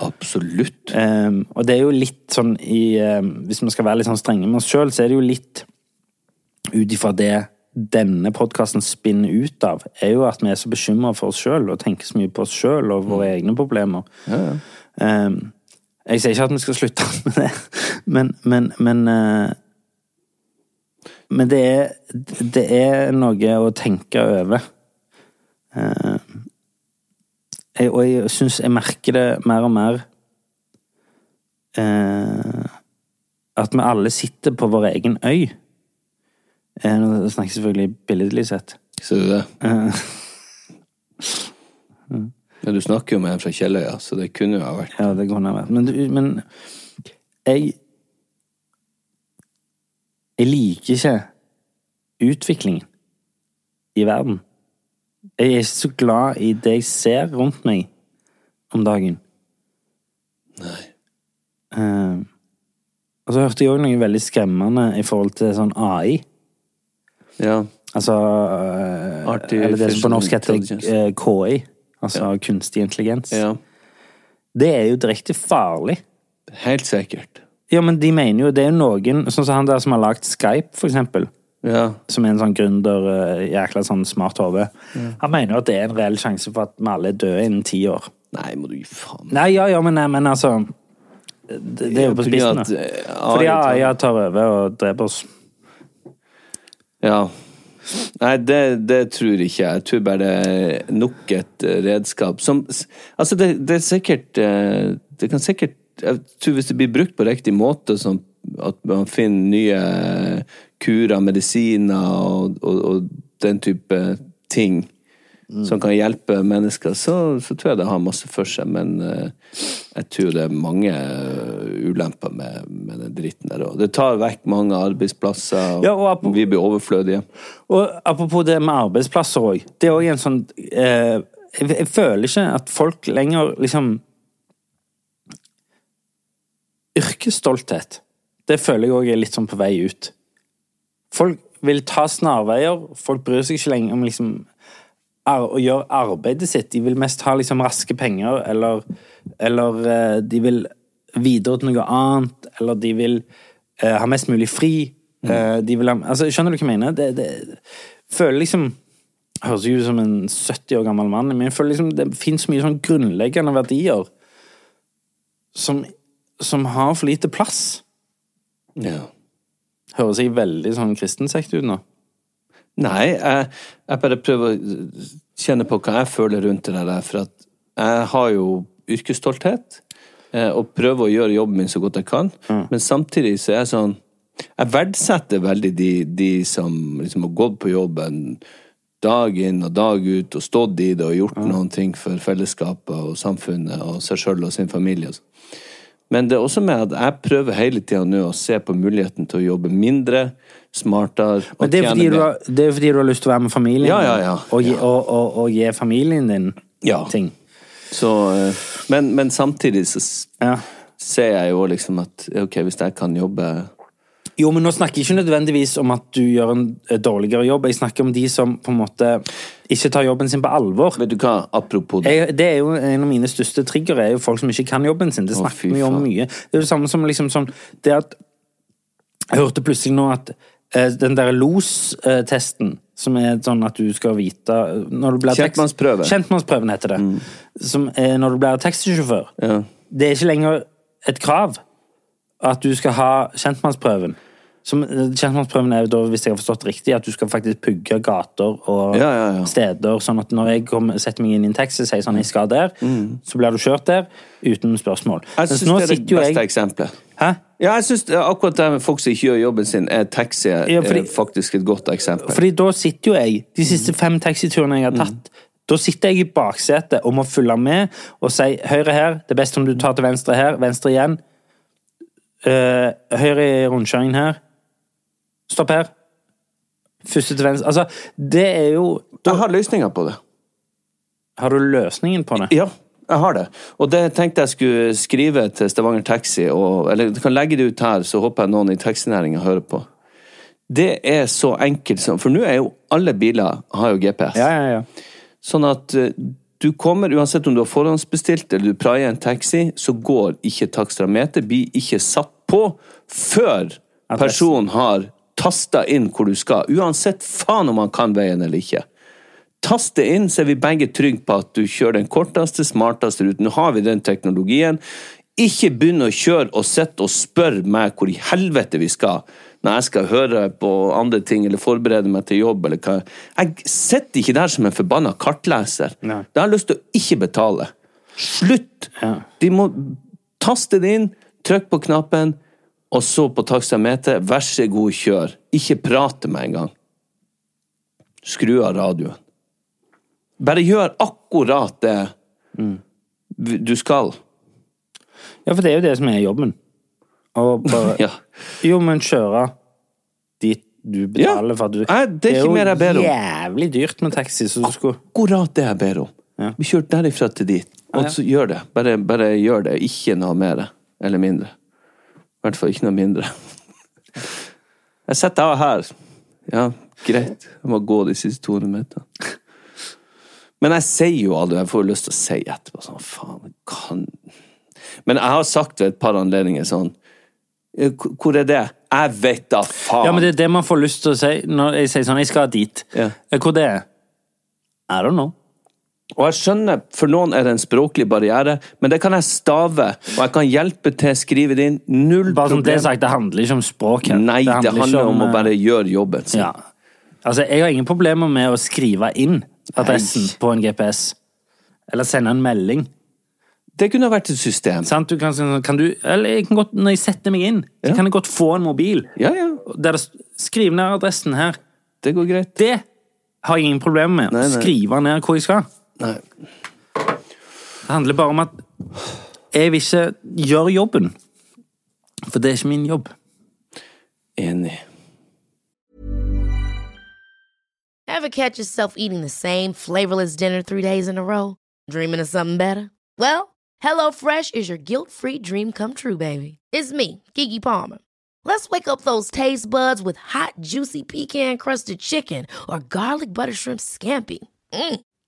Absolutt. Um, og det er jo litt sånn i um, Hvis vi skal være litt sånn strenge med oss sjøl, så er det jo litt ut ifra det denne podkasten spinner ut av, er jo at vi er så bekymra for oss sjøl og tenker så mye på oss sjøl og våre egne problemer. Eh, jeg sier ikke at vi skal slutte med det, men Men, men, eh, men det, er, det er noe å tenke over. Eh, jeg, og jeg syns jeg merker det mer og mer eh, At vi alle sitter på vår egen øy. Eh, nå snakker jeg selvfølgelig billedlig sett. Ser du det? Eh, Ja, du snakker jo med en fra Kjelløya, så det kunne jo ha vært Ja, det kunne ha vært. Men, men jeg Jeg liker ikke utviklingen i verden. Jeg er ikke så glad i det jeg ser rundt meg om dagen. Nei. Uh, og så hørte jeg òg noe veldig skremmende i forhold til sånn AI. Ja. Altså uh, Eller det som på norsk heter eh, KI. Altså kunstig intelligens. ja. Det er jo direkte farlig. Helt sikkert. Ja, men de mener jo Det er jo noen Sånn som han der som har lagd Skype, for eksempel. Ja. Som er en sånn gründer, eh, jækla sånn smart hode. Han mener jo at det er en reell sjanse for at vi alle er døde innen ti år. Nei, må du gi faen Nei, ja, ja, men, nei, men altså Det, det er jo på spissen. da. eh, Fordi AI tar- tar over og dreper oss. Ja. Nei, det, det tror ikke jeg. Jeg tror bare det er nok et redskap som Altså, det, det er sikkert eh, Det kan sikkert Jeg tror hvis det blir brukt på riktig måte, sånn at man finner nye kurer, medisiner og, og, og den type ting som kan hjelpe mennesker, så, så tror jeg det har masse for seg. Men uh, jeg tror det er mange eh, ulemper med, med den dritten der òg. Det tar vekk mange arbeidsplasser, og, Ja, og apropos- vi blir overflødige. Og apropos det med arbeidsplasser òg. Det er òg en sånn eh, jeg, jeg føler ikke at folk lenger liksom Yrkesstolthet. Det føler jeg òg er litt sånn på vei ut. Folk vil ta snarveier. Folk bryr seg ikke lenger om liksom å gjøre arbeidet sitt. De vil mest ha liksom raske penger, eller, eller eh, de vil videre til noe annet, eller de vil eh, ha mest mulig fri. Eh, de vil ha, altså, skjønner du hva jeg mener? Det, det føler liksom Høres jo ut som en 70 år gammel mann, men jeg føler liksom det finnes mye sånn grunnleggende verdier som, som har for lite plass. Ja. Høres jeg veldig sånn kristensekt ut nå? Nei, jeg, jeg bare prøver å kjenne på hva jeg føler rundt det der, for at jeg har jo yrkesstolthet, eh, og prøver å gjøre jobben min så godt jeg kan, men samtidig så er jeg sånn Jeg verdsetter veldig de, de som liksom har gått på jobben dag inn og dag ut og stått i det og gjort noen ting for fellesskapet og samfunnet og seg sjøl og sin familie. og sånn. Men det er også med at jeg prøver hele tida nå å se på muligheten til å jobbe mindre, smartere og Men det er, fordi du har, det er fordi du har lyst til å være med familien Ja, ja, ja. Og, gi, og, og, og gi familien din Ja. ting. Så, eh, men, men samtidig så Ja. ser jeg jo liksom at ok, hvis jeg kan jobbe Jo, men nå snakker jeg ikke nødvendigvis om at du gjør en eh, dårligere jobb. Jeg snakker om de som på en måte ikke tar jobben sin på alvor. Vet du hva, apropos det. Jeg, det er jo En av mine største trigger er jo folk som ikke kan jobben sin. Det snakker vi om mye. Det er det samme som liksom sånn Det at Jeg hørte plutselig nå at eh, den der los-testen, som er sånn at du skal vite blir Kjentmannsprøve. Mm. Kjentmannsprøven heter det. Som er når du blir taxisjåfør. Ja. Det er ikke lenger et krav at du skal ha kjentmannsprøven. Som, kjentmannsprøven er da, hvis jeg har forstått riktig, at du skal faktisk pugge gater og Ja, ja, ja. steder, sånn at når jeg kommer, setter meg inn i en taxi og sier sånn, jeg skal der, så blir du kjørt der uten spørsmål. Mm. Jeg syns det er det beste jeg- eksempelet. Hæ? Ja, jeg synes akkurat det med folk som ikke gjør jobben sin, er taxi Ja, fordi- er faktisk et godt eksempel. Fordi da sitter jo jeg, de siste fem taxiturene jeg har tatt, da sitter jeg i baksetet og må følge med og si høyre her, det er best om du tar til venstre her, venstre igjen. Eh, høyre i rundkjøringen her. Stopp her. Første til venstre. Altså, det er jo Jeg har løsninger på det. Har du løsningen på det? Ja, jeg har det. Og det tenkte jeg skulle skrive til Stavanger Taxi, og, eller du kan legge det ut her, så håper jeg noen i taxinæringa hører på. Det er så enkelt som For nå er jo alle biler har jo GPS. Ja, ja, ja. Sånn at eh, du kommer, uansett om du har forhåndsbestilt eller du praier en taxi, så går ikke takstrameter, blir ikke satt på før personen har tasta inn hvor du skal. Uansett faen om han kan veien eller ikke. Tast det inn, så er vi begge trygge på at du kjører den korteste, smarteste ruten. Nå har vi den teknologien. Ikke begynn å kjøre og sitte og spørre meg hvor i helvete vi skal når jeg skal høre på andre ting eller forberede meg til jobb. eller hva. Jeg sitter ikke der som en forbanna kartleser. Nei. Da har jeg lyst til å ikke betale. Slutt! Ja. De må taste det inn, trykk på knappen, og så på taksameteret, Vær så god, kjør. Ikke prate med en gang. Skru av radioen. Bare gjør akkurat det du skal. Ja, for det er jo det som er jobben. Bare Ja. Jo, men kjøre dit du betaler for at du Nei, det er ber om. jo jævlig dyrt med taxi, skulle Akkurat det jeg ber om. Ja. Vi kjører derifra til dit. Og så gjør det. Bare, bare gjør det. Ikke noe mer eller mindre. I hvert fall ikke noe mindre. Jeg setter av her. Ja, greit. Jeg må gå de siste 200 meterne. Men jeg sier jo aldri Jeg får jo lyst til å si etterpå sånn Faen, kan Men jeg har sagt ved et par anledninger sånn «Eh, Hvor er det? Jeg vet da faen! Ja, men det er det man får lyst til å si når jeg sier sånn Jeg skal dit. Ja. Hvor det er? I don't know. Og jeg skjønner, for noen er det en språklig barriere, men det kan jeg stave, og jeg kan hjelpe til, skrive det inn. Null Bare problem. det sagt, det handler ikke om språk her. Nei, det handler ikke om å eh, bare gjøre jobben sin. Ja. Altså, jeg har ingen problemer med å skrive inn adressen Nei. på en GPS. Eller sende en melding. Det kunne vært et system. Sant? Du kan, sånn, kan du, eller jeg kan godt, når jeg setter meg inn, så Ja. kan jeg godt få en mobil. Ja, ja, Der det ned adressen her. det går greit. Det har jeg ingen problemer med. Nei, nei. Skrive ned hvor jeg skal. Nei. Det handler bare om at jeg vil ikke gjøre jobben. For det er ikke min jobb. Enig. Ever catch yourself eating the same flavorless dinner three days in a row? Dreaming of something better? Well, HelloFresh is your guilt-free dream come true, baby. It's me, Kiki Palmer. Let's wake up those taste buds with hot, juicy pecan-crusted chicken or garlic butter shrimp scampi. Mm.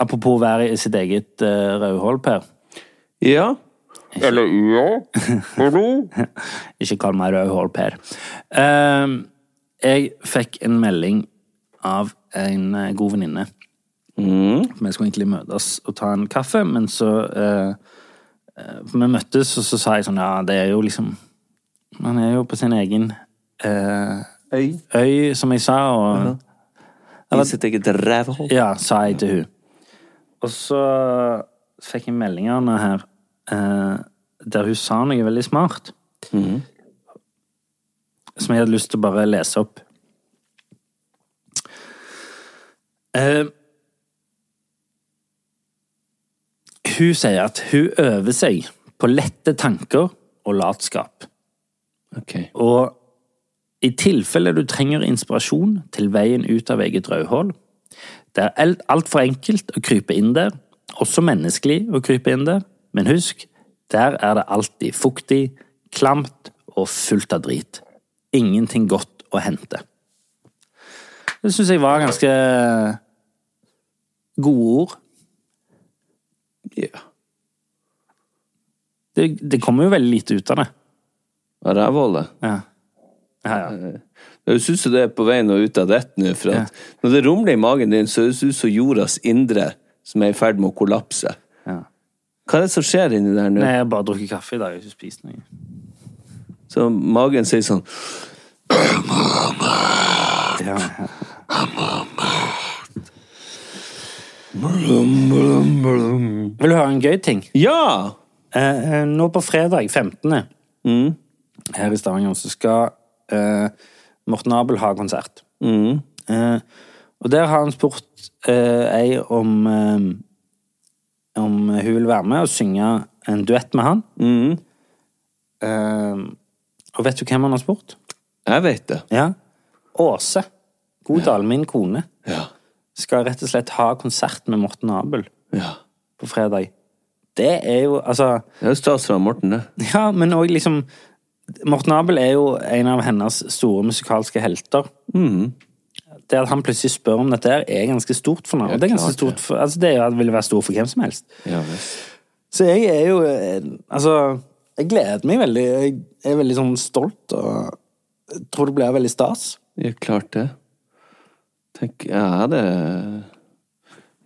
Apropos være i sitt eget uh, rødhål, Per. Ja. Eller ja. Hallo? Ikke kall meg rødhål, Per. Uh, jeg fikk en melding av en eh, god venninne. Vi skulle egentlig møtes og ta en kaffe, men så uh, eh, Vi møttes, og så sa jeg sånn Ja, det er jo liksom Man er jo på sin egen uh, Øy. øy, som jeg sa, og I sitt eget rævhål. Ja, sa jeg til hun. Og så fikk jeg meldingene her eh, der hun sa noe veldig smart. Som jeg hadde lyst til å bare lese opp. Eh, hun sier at hun øver seg på lette tanker og latskap. Okay. Og i tilfelle du trenger inspirasjon til veien ut av eget rødhål, det er altfor enkelt å krype inn der, også menneskelig å krype inn der, men husk, der er det alltid fuktig, klamt og fullt av drit. Ingenting godt å hente. Det syns jeg var ganske gode ord. Ja. Det, det kommer jo veldig lite ut av det. Av rævhålet. Ja. Ja, ja. Høres ut som det er på vei nå ut av dette nå, for at når det rumler i magen din, så høres det ut som jordas indre som er i ferd med å kollapse. Ja. Hva er det som skjer inni der nå? Nei, jeg har bare drukket kaffe i dag, jeg har ikke spist noe. Så magen sier sånn Ja, ja. Vil du høre en gøy ting? Ja! Eh, nå på fredag 15. her i Stavanger så skal eh, Morten Abel har konsert. Eh, og der har han spurt eh, ei om eh, om hun vil være med og synge en duett med han. Eh, og vet du hvem han har spurt? Jeg vet det. Ja. Åse. Godal, min kone, Ja. skal rett og slett ha konsert med Morten Abel ja. på fredag. Det er jo altså Det er jo stas fra Morten, det. Ja, men òg liksom Morten Abel er jo en av hennes store musikalske helter. Det at han plutselig spør om dette, her er ganske stort for henne. Ja, det er ganske klart stort for, altså det er jo- vil være stort for hvem som helst. Ja. Så jeg er jo eh, Altså Jeg gleder meg veldig. Jeg er veldig sånn stolt og jeg tror det blir veldig stas. Ja, klart det. Tenk, jeg hadde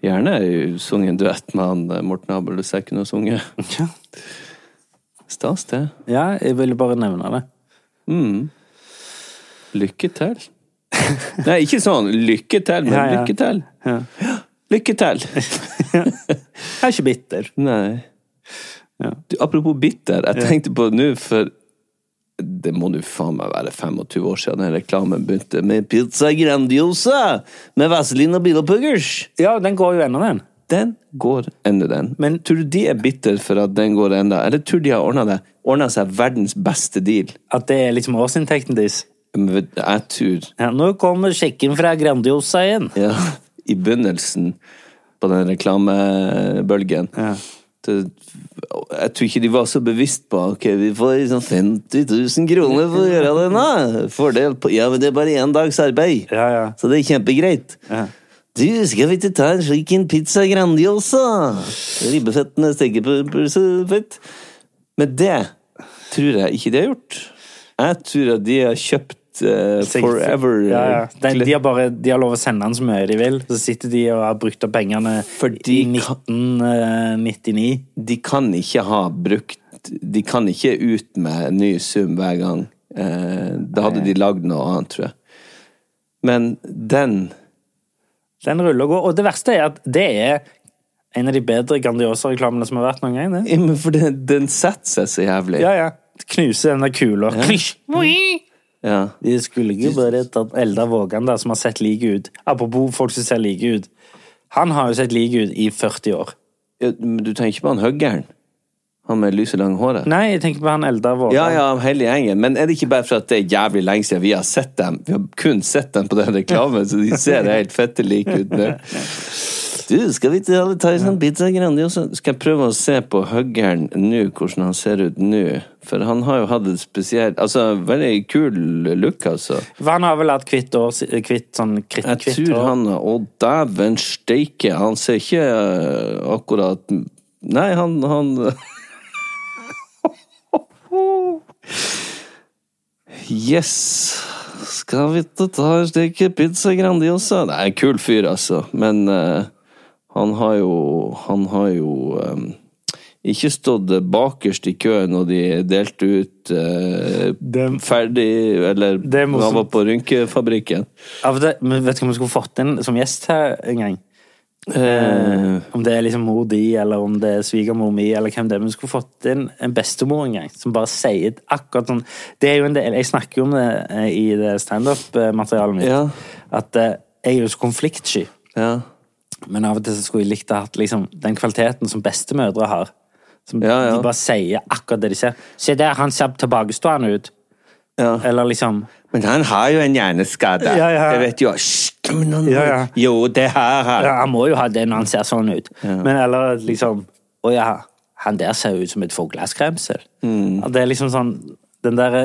gjerne sunget en duett med han eh, Morten Abel hvis jeg kunne sunget. Ja. Stas, det. ja, jeg ville bare nevne det. Mm. Lykke til. Nei, ikke sånn lykke til, men Ja, ja. lykke til. Ja. Lykke til! Jeg er ikke bitter. Nei. Ja. Du, apropos bitter, jeg tenkte på nå for det må nå faen meg være 25 år siden den reklamen begynte med pizza grandiosa med vaselin og biloppuggers. Ja, den går jo ennå, den. Den går ennå, den. Men- tror du de er bitter for at den går ennå, eller tror de har ordna det? Ordna seg verdens beste deal? At det er liksom årsinntekten deres. Jeg tror Ja, nå kommer sjekken fra Grandiosa igjen. ja, i begynnelsen på den reklamebølgen Ja. Jeg tror ikke de var så bevisst på Ok, vi får liksom 50 000 kroner for å gjøre det nå. Fordel på Ja, men det er bare én dags arbeid. Ja, ja. Så det er kjempegreit. Ja. Du, skal vi ikke ta en slik en pizza grandiosa? Ribbefettene steker på pølsefett. Men det tror jeg ikke de har gjort. Jeg tror at de har kjøpt uh, Forever Ja, ja. De, de, har bare, de har lov å sende den så mye de vil, så sitter de og har brukt opp pengene Fordi i 1999. de kan ikke ha brukt De kan ikke ut med ny sum hver gang. Uh, da hadde de lagd noe annet, tror jeg. Men den Den ruller og går. Og det verste er at det er en av de bedre Grandiosa-reklamene som har vært noen gang. Det. ja, men For den, den setter seg så jævlig. Ja, ja. Knuser den der kula. Klisj! Ja. De skulle ikke bare tatt Eldar Vågan der, som har sett like ut. Apropos folk som ser like ut. Han har jo sett like ut i 40 år. Ja, Men du tenker ikke på han høggeren? Han med lyse, lange håret? Nei, jeg tenker på han Eldar Vågan. Ja, ja, hele gjengen. Men er det ikke bare for at det er jævlig lenge siden vi har sett dem? Vi har kun sett dem på den reklamen, så de ser helt fette like ut nå. Du, skal vi alle ta en sånn pizza grandiosa? Skal jeg prøve å se på huggeren nå, hvordan han ser ut nå? For han har jo hatt et spesielt Altså, veldig kul look, altså. For han har vel hatt kvitt år, hvitt sånn Jeg tror han han Å, dæven steike, han ser ikke eh, akkurat Nei, han, han Yes. Skal vi ta en steke pizza grandiosa? Det er en kul fyr, altså. Men uh, han har jo Han har jo um, ikke stått bakerst i køen når de delte ut uh, Det- ferdig Eller er når han var på rynkefabrikken. Ja, det, men vet du hva vi skulle fått inn som gjest her en gang? Eh, Om det er liksom mor di, eller om det er svigermor mi, eller hvem det er. Men vi skulle fått inn en bestemor en gang, som bare sier akkurat sånn Det er jo en del Jeg snakker jo om det eh, i det standup-materialet mitt. Ja. At uh, jeg er jo så konfliktsky. ja. Men av og til så skulle jeg likt å ha hatt liksom, den kvaliteten som bestemødre har. Som Ja. De bare sier akkurat det de ser. Se der, han ser tilbakestående ut. Eller liksom Men han har jo en hjerneskade. Ja, ja. Det vet jo men han Ja, ja. Jo, det har han. Ja, han må jo ha det når han ser sånn ut. Men eller liksom Å ja, han der ser ut som et fugleskremsel. Mm. Det er liksom sånn Den derre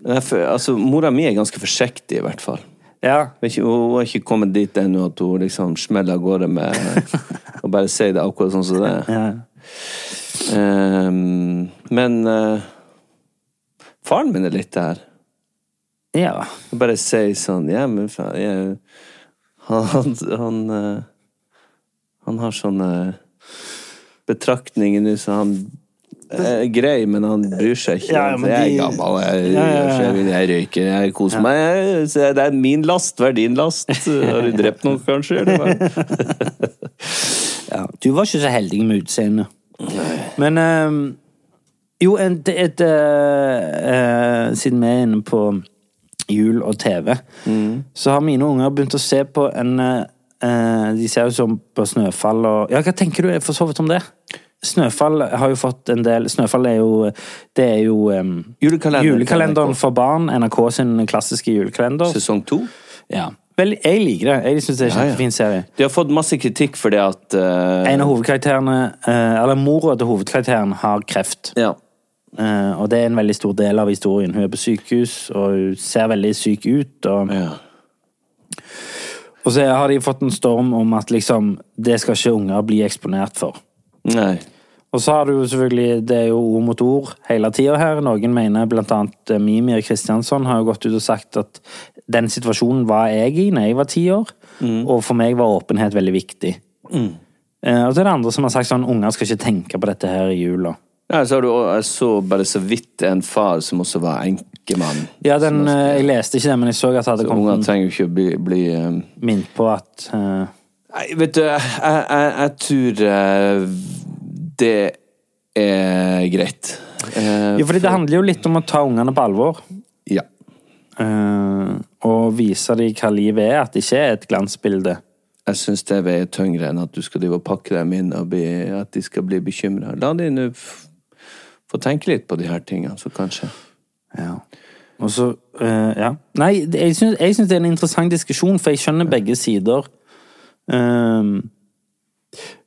Altså, Mora mi er ganske forsiktig, i hvert fall. Ja. Hun har ikke kommet dit ennå at hun liksom smeller av gårde med å bare si det akkurat sånn som det er. ja. Um, men uh, faren min er litt der. Ja. Bare sier sånn Ja, men faen jeg, Han, han, han, eh, han har sånne betraktninger nå, så han er grei, men han bryr seg ikke. Ja, men jeg er gammel, jeg, Ja, ja, jeg, røyker, jeg koser meg. Jeg, det er min last, hva er din last? Har du drept noen, kanskje? Ja. Du var ikke så heldig med utseendet. Men um, Jo, et, det, et, uh, eh, siden vi er inne på jul og TV, så har mine unger begynt å se på en eh, eh, De ser jo sånn på Snøfall og Ja, hva tenker du for så vidt om det? Snøfall har jo fått en del Snøfall er jo Det er jo um, Julekalender. julekalenderen for barn. NRK sin klassiske julekalender. Sesong to? Ja. Vel, jeg liker det. Jeg syns det er en Ja, ja. kjempefin serie. De har fått masse kritikk for det at uh... En av hovedkarakterene, uh, eller mora til hovedkarakteren, har kreft. Ja. Eh, og det er en veldig stor del av historien. Hun er på sykehus, og hun ser veldig syk ut. Og, ja. og så har de fått en storm om at liksom, det skal ikke unger bli eksponert for. Nei. Og så har du selvfølgelig, det er jo ord mot ord hele tida her. Noen mener, blant annet eh, Mimir Kristiansson har jo gått ut og sagt at den situasjonen var jeg i når jeg var ti år, og for meg var åpenhet veldig viktig. Eh, og så er det andre som har sagt sånn unger skal ikke tenke på dette her i jula. Ja, så har du, så bare så vidt en far som også var enkemann. Ja, den, også- eh, jeg leste ikke det, men jeg så at det hadde Så kommet trenger jo ikke bli, bli um... minnet på at uh... Nei, vet du, jeg, jeg, jeg tror uh, det er greit. Uh, Jo, fordi det handler jo litt om å ta ungene på alvor. Ja. Uh, og vise dem hva livet er, at det ikke er et glansbilde. Jeg syns det veier tyngre enn at du skal drive og pakke dem inn og bli, at de skal bli bekymra. La de nå få tenke litt på de her tingene, så kanskje Ja. Og så, uh, ja. Nei, jeg syns, det er en interessant diskusjon, for jeg skjønner begge sider. Um,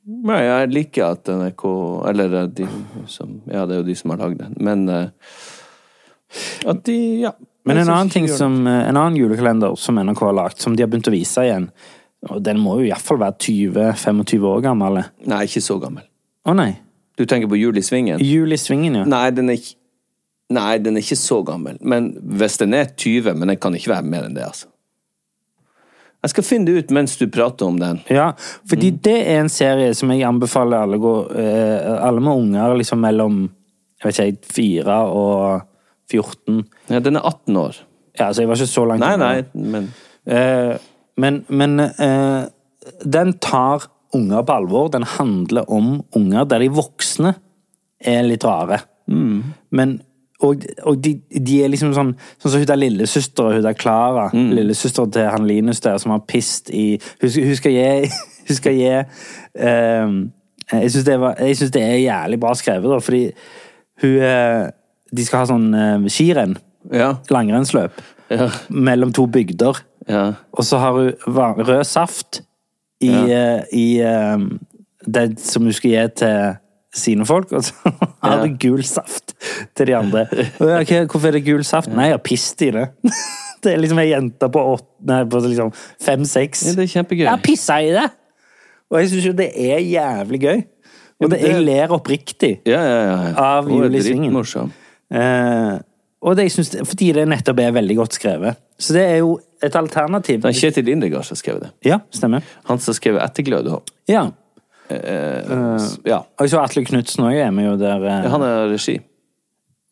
Nei, jeg liker at NRK Eller de som Ja, det er jo de som har lagd den, men uh, At de Ja. men en annen ting som, eh, en annen julekalender som NRK har lagt, som de har begynt å vise igjen, og den må jo iallfall være 20-25 år gammel. Nei, ikke så gammel. Å nei. Du tenker på Jul i Svingen? Jul i svingen, ja. Nei, den ikke Nei, den er ikke så gammel. Men hvis den er 20, men den kan ikke være mer enn det, altså. Jeg skal finne det ut mens du prater om den. Ja, fordi Mm. det er en serie som jeg anbefaler alle, gå, eh, alle med unger liksom mellom jeg vet ikke, 4 og 14. Ja, den er 18 år. Ja, altså jeg var ikke så langt Nei, nei, men Eh, men men eh, den tar unger på alvor. Den handler om unger der de voksne er litt rare. Men og, og de, de er liksom sånn Sånn som hun der lillesøstera, hun der Klara. Mm. Lillesøstera til han Linus der, som har pist i Hun, hun skal gi Hun skal gi um, Jeg syns det, det er jævlig bra skrevet, da, fordi hun eh, De skal ha sånn eh, skirenn. Ja. Langrennsløp. Ja. Mellom to bygder. ja. Og så har hun rød saft i, Ja. eh, i eh, det som hun skal gi til sine folk, og så har du gul saft til de andre. Okay, hvorfor er det gul saft? Nei, jeg har pist i det. Det er liksom ei jente på, på liksom fem-seks. ja, det er kjempegøy. Jeg har pissa i det! Og jeg syns jo det er jævlig gøy. Og det, jeg ler oppriktig. Ja, ja, ja. Av Hun er Jul i Svingen. Eh, og det, jeg synes, fordi det nettopp er veldig godt skrevet. Så det er jo et alternativ. Det er Kjetil Indregard som har skrevet det. Ja, stemmer. Han som har skrevet 'Etterglød' òg. Ja. Ja. Og så Atle Knutsen òg er med jo der. eh, Han er regi.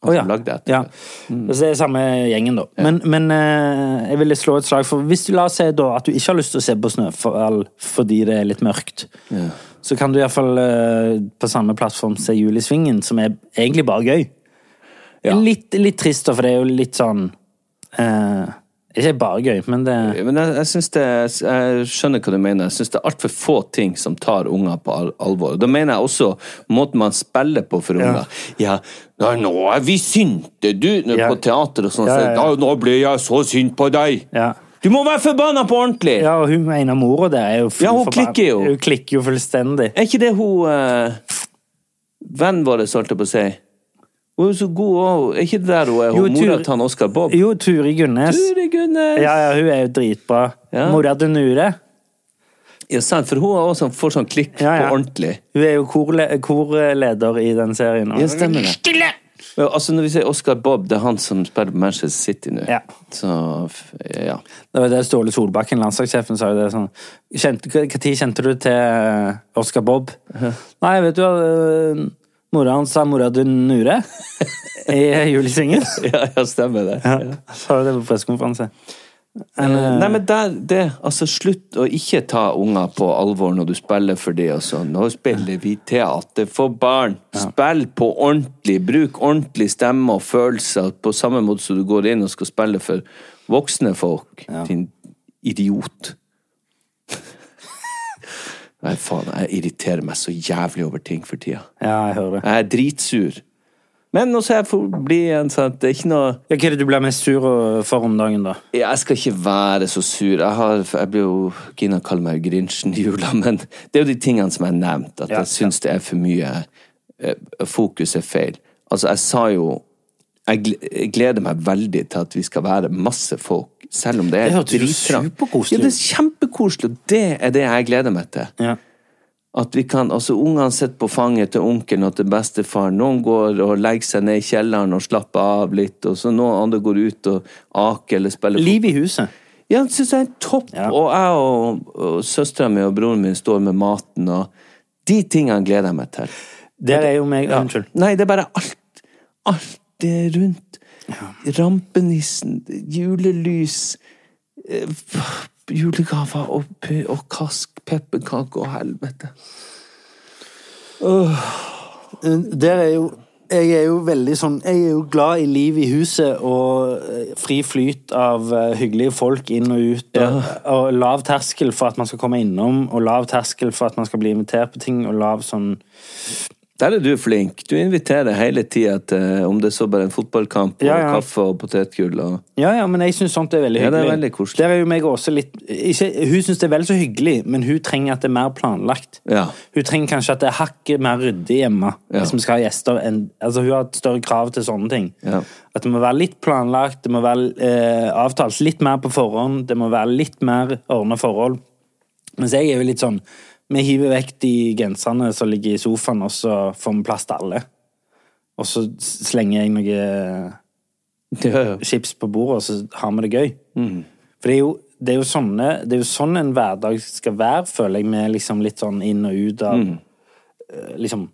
Å Å, ja. som lagde det. Ja. Så det er samme gjengen, da. Men, men eh, jeg ville slå et slag for Hvis du la oss si da at du ikke har lyst til å se på Snøfall fordi det er litt mørkt, så kan du iallfall eh, på samme plattform se Jul i Svingen, som er egentlig bare gøy. Ja. Litt, litt trist, for det er jo litt sånn eh, Ikke bare gøy, men det Men jeg, jeg, synes det, jeg skjønner hva du mener. Jeg syns det er altfor få ting som tar unger på alvor. Da mener jeg også måten man spiller på for unger. Ja, ja nå er vi sinte, du! Ja. På teater og sånn. Ja, ja, ja. «Da, Nå ble jeg så sint på deg! Ja. Du må være forbanna på ordentlig! Ja, og hun ene mora der er jo full Ja, hun forbanna. klikker jo. Hun klikker jo fullstendig. Er ikke det hun eh, Vennen vår, holdt jeg på å si. Hun er så god òg. Er ikke det der hun er Jo, hun mora til Oskar Bob? Jo, Turi Gunnes. Turi Gunnes! Ja, ja, hun er jo dritbra. Ja. Mora til Nure. Ja, sant, for hun også får sånn klikk Ja, ja. på ordentlig. Hun er jo korle korleder i den serien. Ja, stemmer det. Stille! Ja, altså Når vi sier Oscar Bob, det er han som spiller på Manchester City nå. Ja. Så ja. Det var det Ståle Solbakken, landslagssjefen, sa jo det sånn tid kjente du til Oscar Bob? Nei, vet du hva Mora hans sa mora til Nure i julesvingen. ja, ja, stemmer det. Ja, sa jo det på pressekonferanse. Eh, Nei, men der, det, altså Slutt å ikke ta unger på alvor når du spiller for dem sånn. Nå spiller vi teater for barn. Spill på ordentlig. Bruk ordentlig stemme og følelser på samme måte som du går inn og skal spille for voksne folk. Din idiot. Nei, faen, jeg irriterer meg så jævlig over ting for tida. Ja, jeg hører det. Jeg er dritsur. Men nå skal jeg få bli en sånn Det er ikke noe Ja, hva er det du blir mest sur for om dagen, da? Jeg skal ikke være så sur. Jeg, har, jeg blir jo Gina kaller meg Grinchen i jula, men det er jo de tingene som jeg har nevnt, at Ja, jeg syns det er for mye eh, Fokus er feil. Altså, jeg sa jo jeg gleder meg veldig til at vi skal være masse folk, selv om det er superkoselig Ja, det er kjempekoselig, og det er det jeg gleder meg til. Ja. At vi kan, altså Ungene sitter på fanget til onkelen og til bestefaren. Noen går og legger seg ned i kjelleren og slapper av litt, og så noen andre går ut og aker eller spiller Liv i huset. Ja, det syns jeg er topp. Ja. Og jeg og, og søstera mi og broren min står med maten, og de tingene gleder jeg meg til. Det er jo meg Ja. Unnskyld. Nei, det er bare alt. Alt det rundt. Rampenissen, julelys, eh, julegaver og, og kask, pepperkaker og helvete. Der er jo jeg er jo veldig sånn Jeg er jo glad i liv i huset og eh, fri flyt av eh, hyggelige folk inn og ut. Og, og lav terskel for at man skal komme innom, og lav terskel for at man skal bli invitert på ting, og lav sånn Der er du flink. Du inviterer hele tida til om det er så bare en fotballkamp og Ja, ja. kaffe og potetgull. Og... Ja, ja, men jeg syns sånt er veldig hyggelig. Ja, det er veldig koselig. Der er jo meg også litt ikke, Hun syns det er vel så hyggelig, men hun trenger at det er mer planlagt. Ja. Hun trenger kanskje at det er hakket mer ryddig hjemme hvis vi skal ha gjester. En... altså, hun har et større krav til sånne ting. Ja. At det må være litt planlagt, det må være eh, avtalt litt mer på forhånd, det må være litt mer ordna forhold. Mens jeg er jo litt sånn Vi hiver vekk de genserne som ligger i sofaen, og så får vi plass til alle. Og så slenger jeg noe Ja, ja. chips på bordet, og så har vi det gøy. For det er, jo, det, er sånne, det er jo sånn en hverdag skal være, føler jeg, med liksom litt sånn inn og ut av mm. Liksom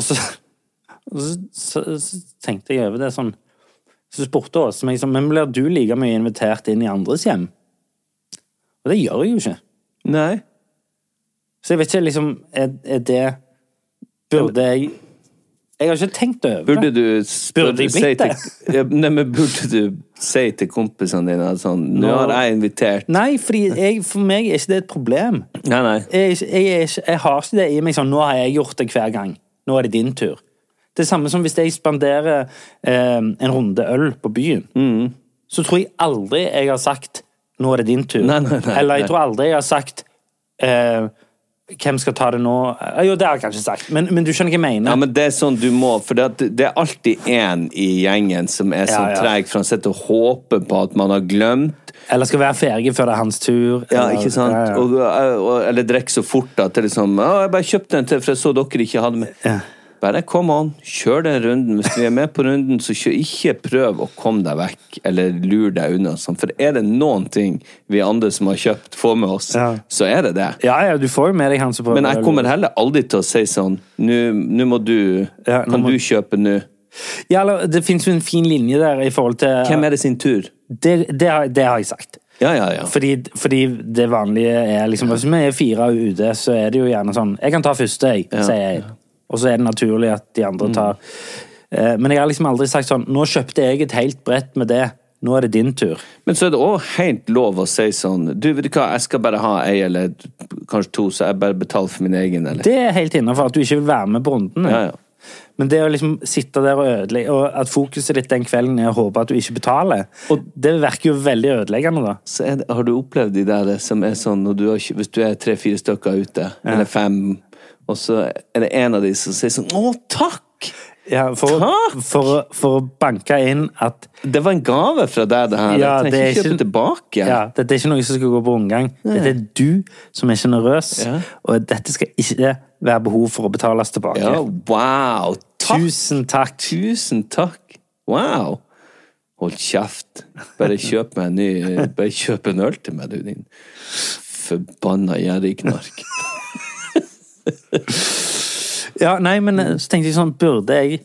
Og så, og så, så, så tenkte jeg over det sånn Så spurte Åse meg sånn Men blir du like mye invitert inn i andres hjem? Og det gjør jeg jo ikke. Nei. Så jeg vet ikke, liksom Er, er det Burde jeg Jeg har ikke tenkt over Burde du spørre, Burde si til, ja, nei, men burde du si til kompisene dine at sånn Nå har jeg invitert Nei, fordi jeg, for meg er ikke det et problem. Nei, nei. jeg, jeg, jeg har ikke det i meg sånn Nå har jeg gjort det hver gang. Nå er det din tur. Det er samme som hvis jeg spanderer eh, en runde øl på byen. Mm. Så tror jeg aldri jeg har sagt 'nå er det din tur'. Nei, nei, nei, Eller jeg nei. tror aldri jeg har sagt eh, 'hvem skal ta det nå'? Jo, det har jeg kanskje sagt, men, men du skjønner hva jeg mener. Ja, men det er sånn du må, for det, det er alltid én i gjengen som er sånn Ja, ja. treg, for han sitter og håper på at man har glemt. Eller skal være ferdig før det er hans tur. Ja, eller- ikke sant? Ja, ja. Og, og, eller drikke så fort at det liksom jeg bare kjøpte en til, for jeg så dere ikke hadde med. Bare come on, kjør den runden. Hvis du er med på runden, så kjør, ikke prøv å komme deg vekk, eller lure deg unna. Sånn. For er det noen ting vi andre som har kjøpt, får med oss, Ja. så er det det. ja, ja, du får jo med deg han som prøver Men jeg kommer heller aldri til å si sånn Nå må du Ja, Kan må- du kjøpe nå? Ja, eller, det finnes jo en fin linje der i forhold til Hvem er det sin tur? Det, det, har, det har jeg sagt. Ja, ja, ja. Fordi, fordi det vanlige er liksom Hvis vi er fire ute, så er det jo gjerne sånn Jeg kan ta første, jeg, sier jeg. Og så er det naturlig at de andre tar Mm. Men jeg har liksom aldri sagt sånn Nå kjøpte jeg et helt brett med det. Nå er det din tur. Men så er det òg helt lov å si sånn Du, vet du hva, jeg skal bare ha ei eller kanskje to, så jeg bare betaler for min egen, eller? Det er helt innafor at du ikke vil være med på runden. Ja, ja. Men det å liksom sitte der og ødelegge, og at fokuset ditt den kvelden er å håpe at du ikke betaler, Og- det virker jo veldig ødeleggende, da. Så det, har du opplevd de der som er sånn du har, Hvis du er tre-fire stykker ute, eller fem, og så er det en av de som sier sånn Å, takk! Ja, for, Takk! for, for å banke inn at Det var en gave fra deg, det her. Ja, jeg det trenger er ikke kjøpe tilbake. Ja, dette er ikke noe som skal gå på omgang. Dette er du som er sjenerøs, Ja. og dette skal ikke være behov for å betales tilbake. Ja, wow! Takk! Tusen takk. Tusen takk! Wow! Hold kjeft. Bare kjøp meg en ny Bare kjøp en øl til meg, du din forbanna gjerrigknark. Ja, nei, men eh, så tenkte jeg sånn, burde jeg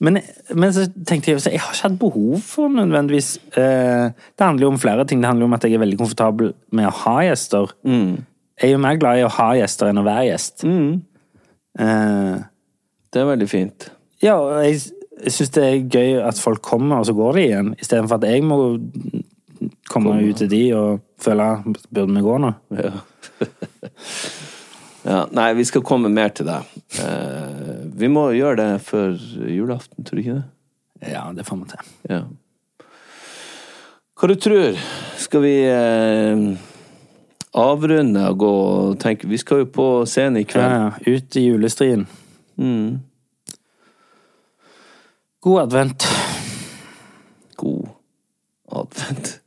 men, men så tenkte jeg jeg har ikke hatt behov for nødvendigvis eh, Det handler jo om flere ting. Det handler jo om at jeg er veldig komfortabel med å ha gjester. Jeg er jo mer glad i å ha gjester enn å være gjest. Eh, Det er veldig fint. ja, og jeg, jeg syns det er gøy at folk kommer, og så går de igjen, istedenfor at jeg må komme ut til de og føle Burde vi gå nå? Ja. ja. Nei, vi skal komme mer til deg. Eh, vi må gjøre det før julaften, tror du ikke det? Ja, det får vi til. Ja. Hva du tror? Skal vi eh, avrunde og gå og tenke Vi skal jo på scenen i kveld. ja, ut i julestrien. God advent. God advent.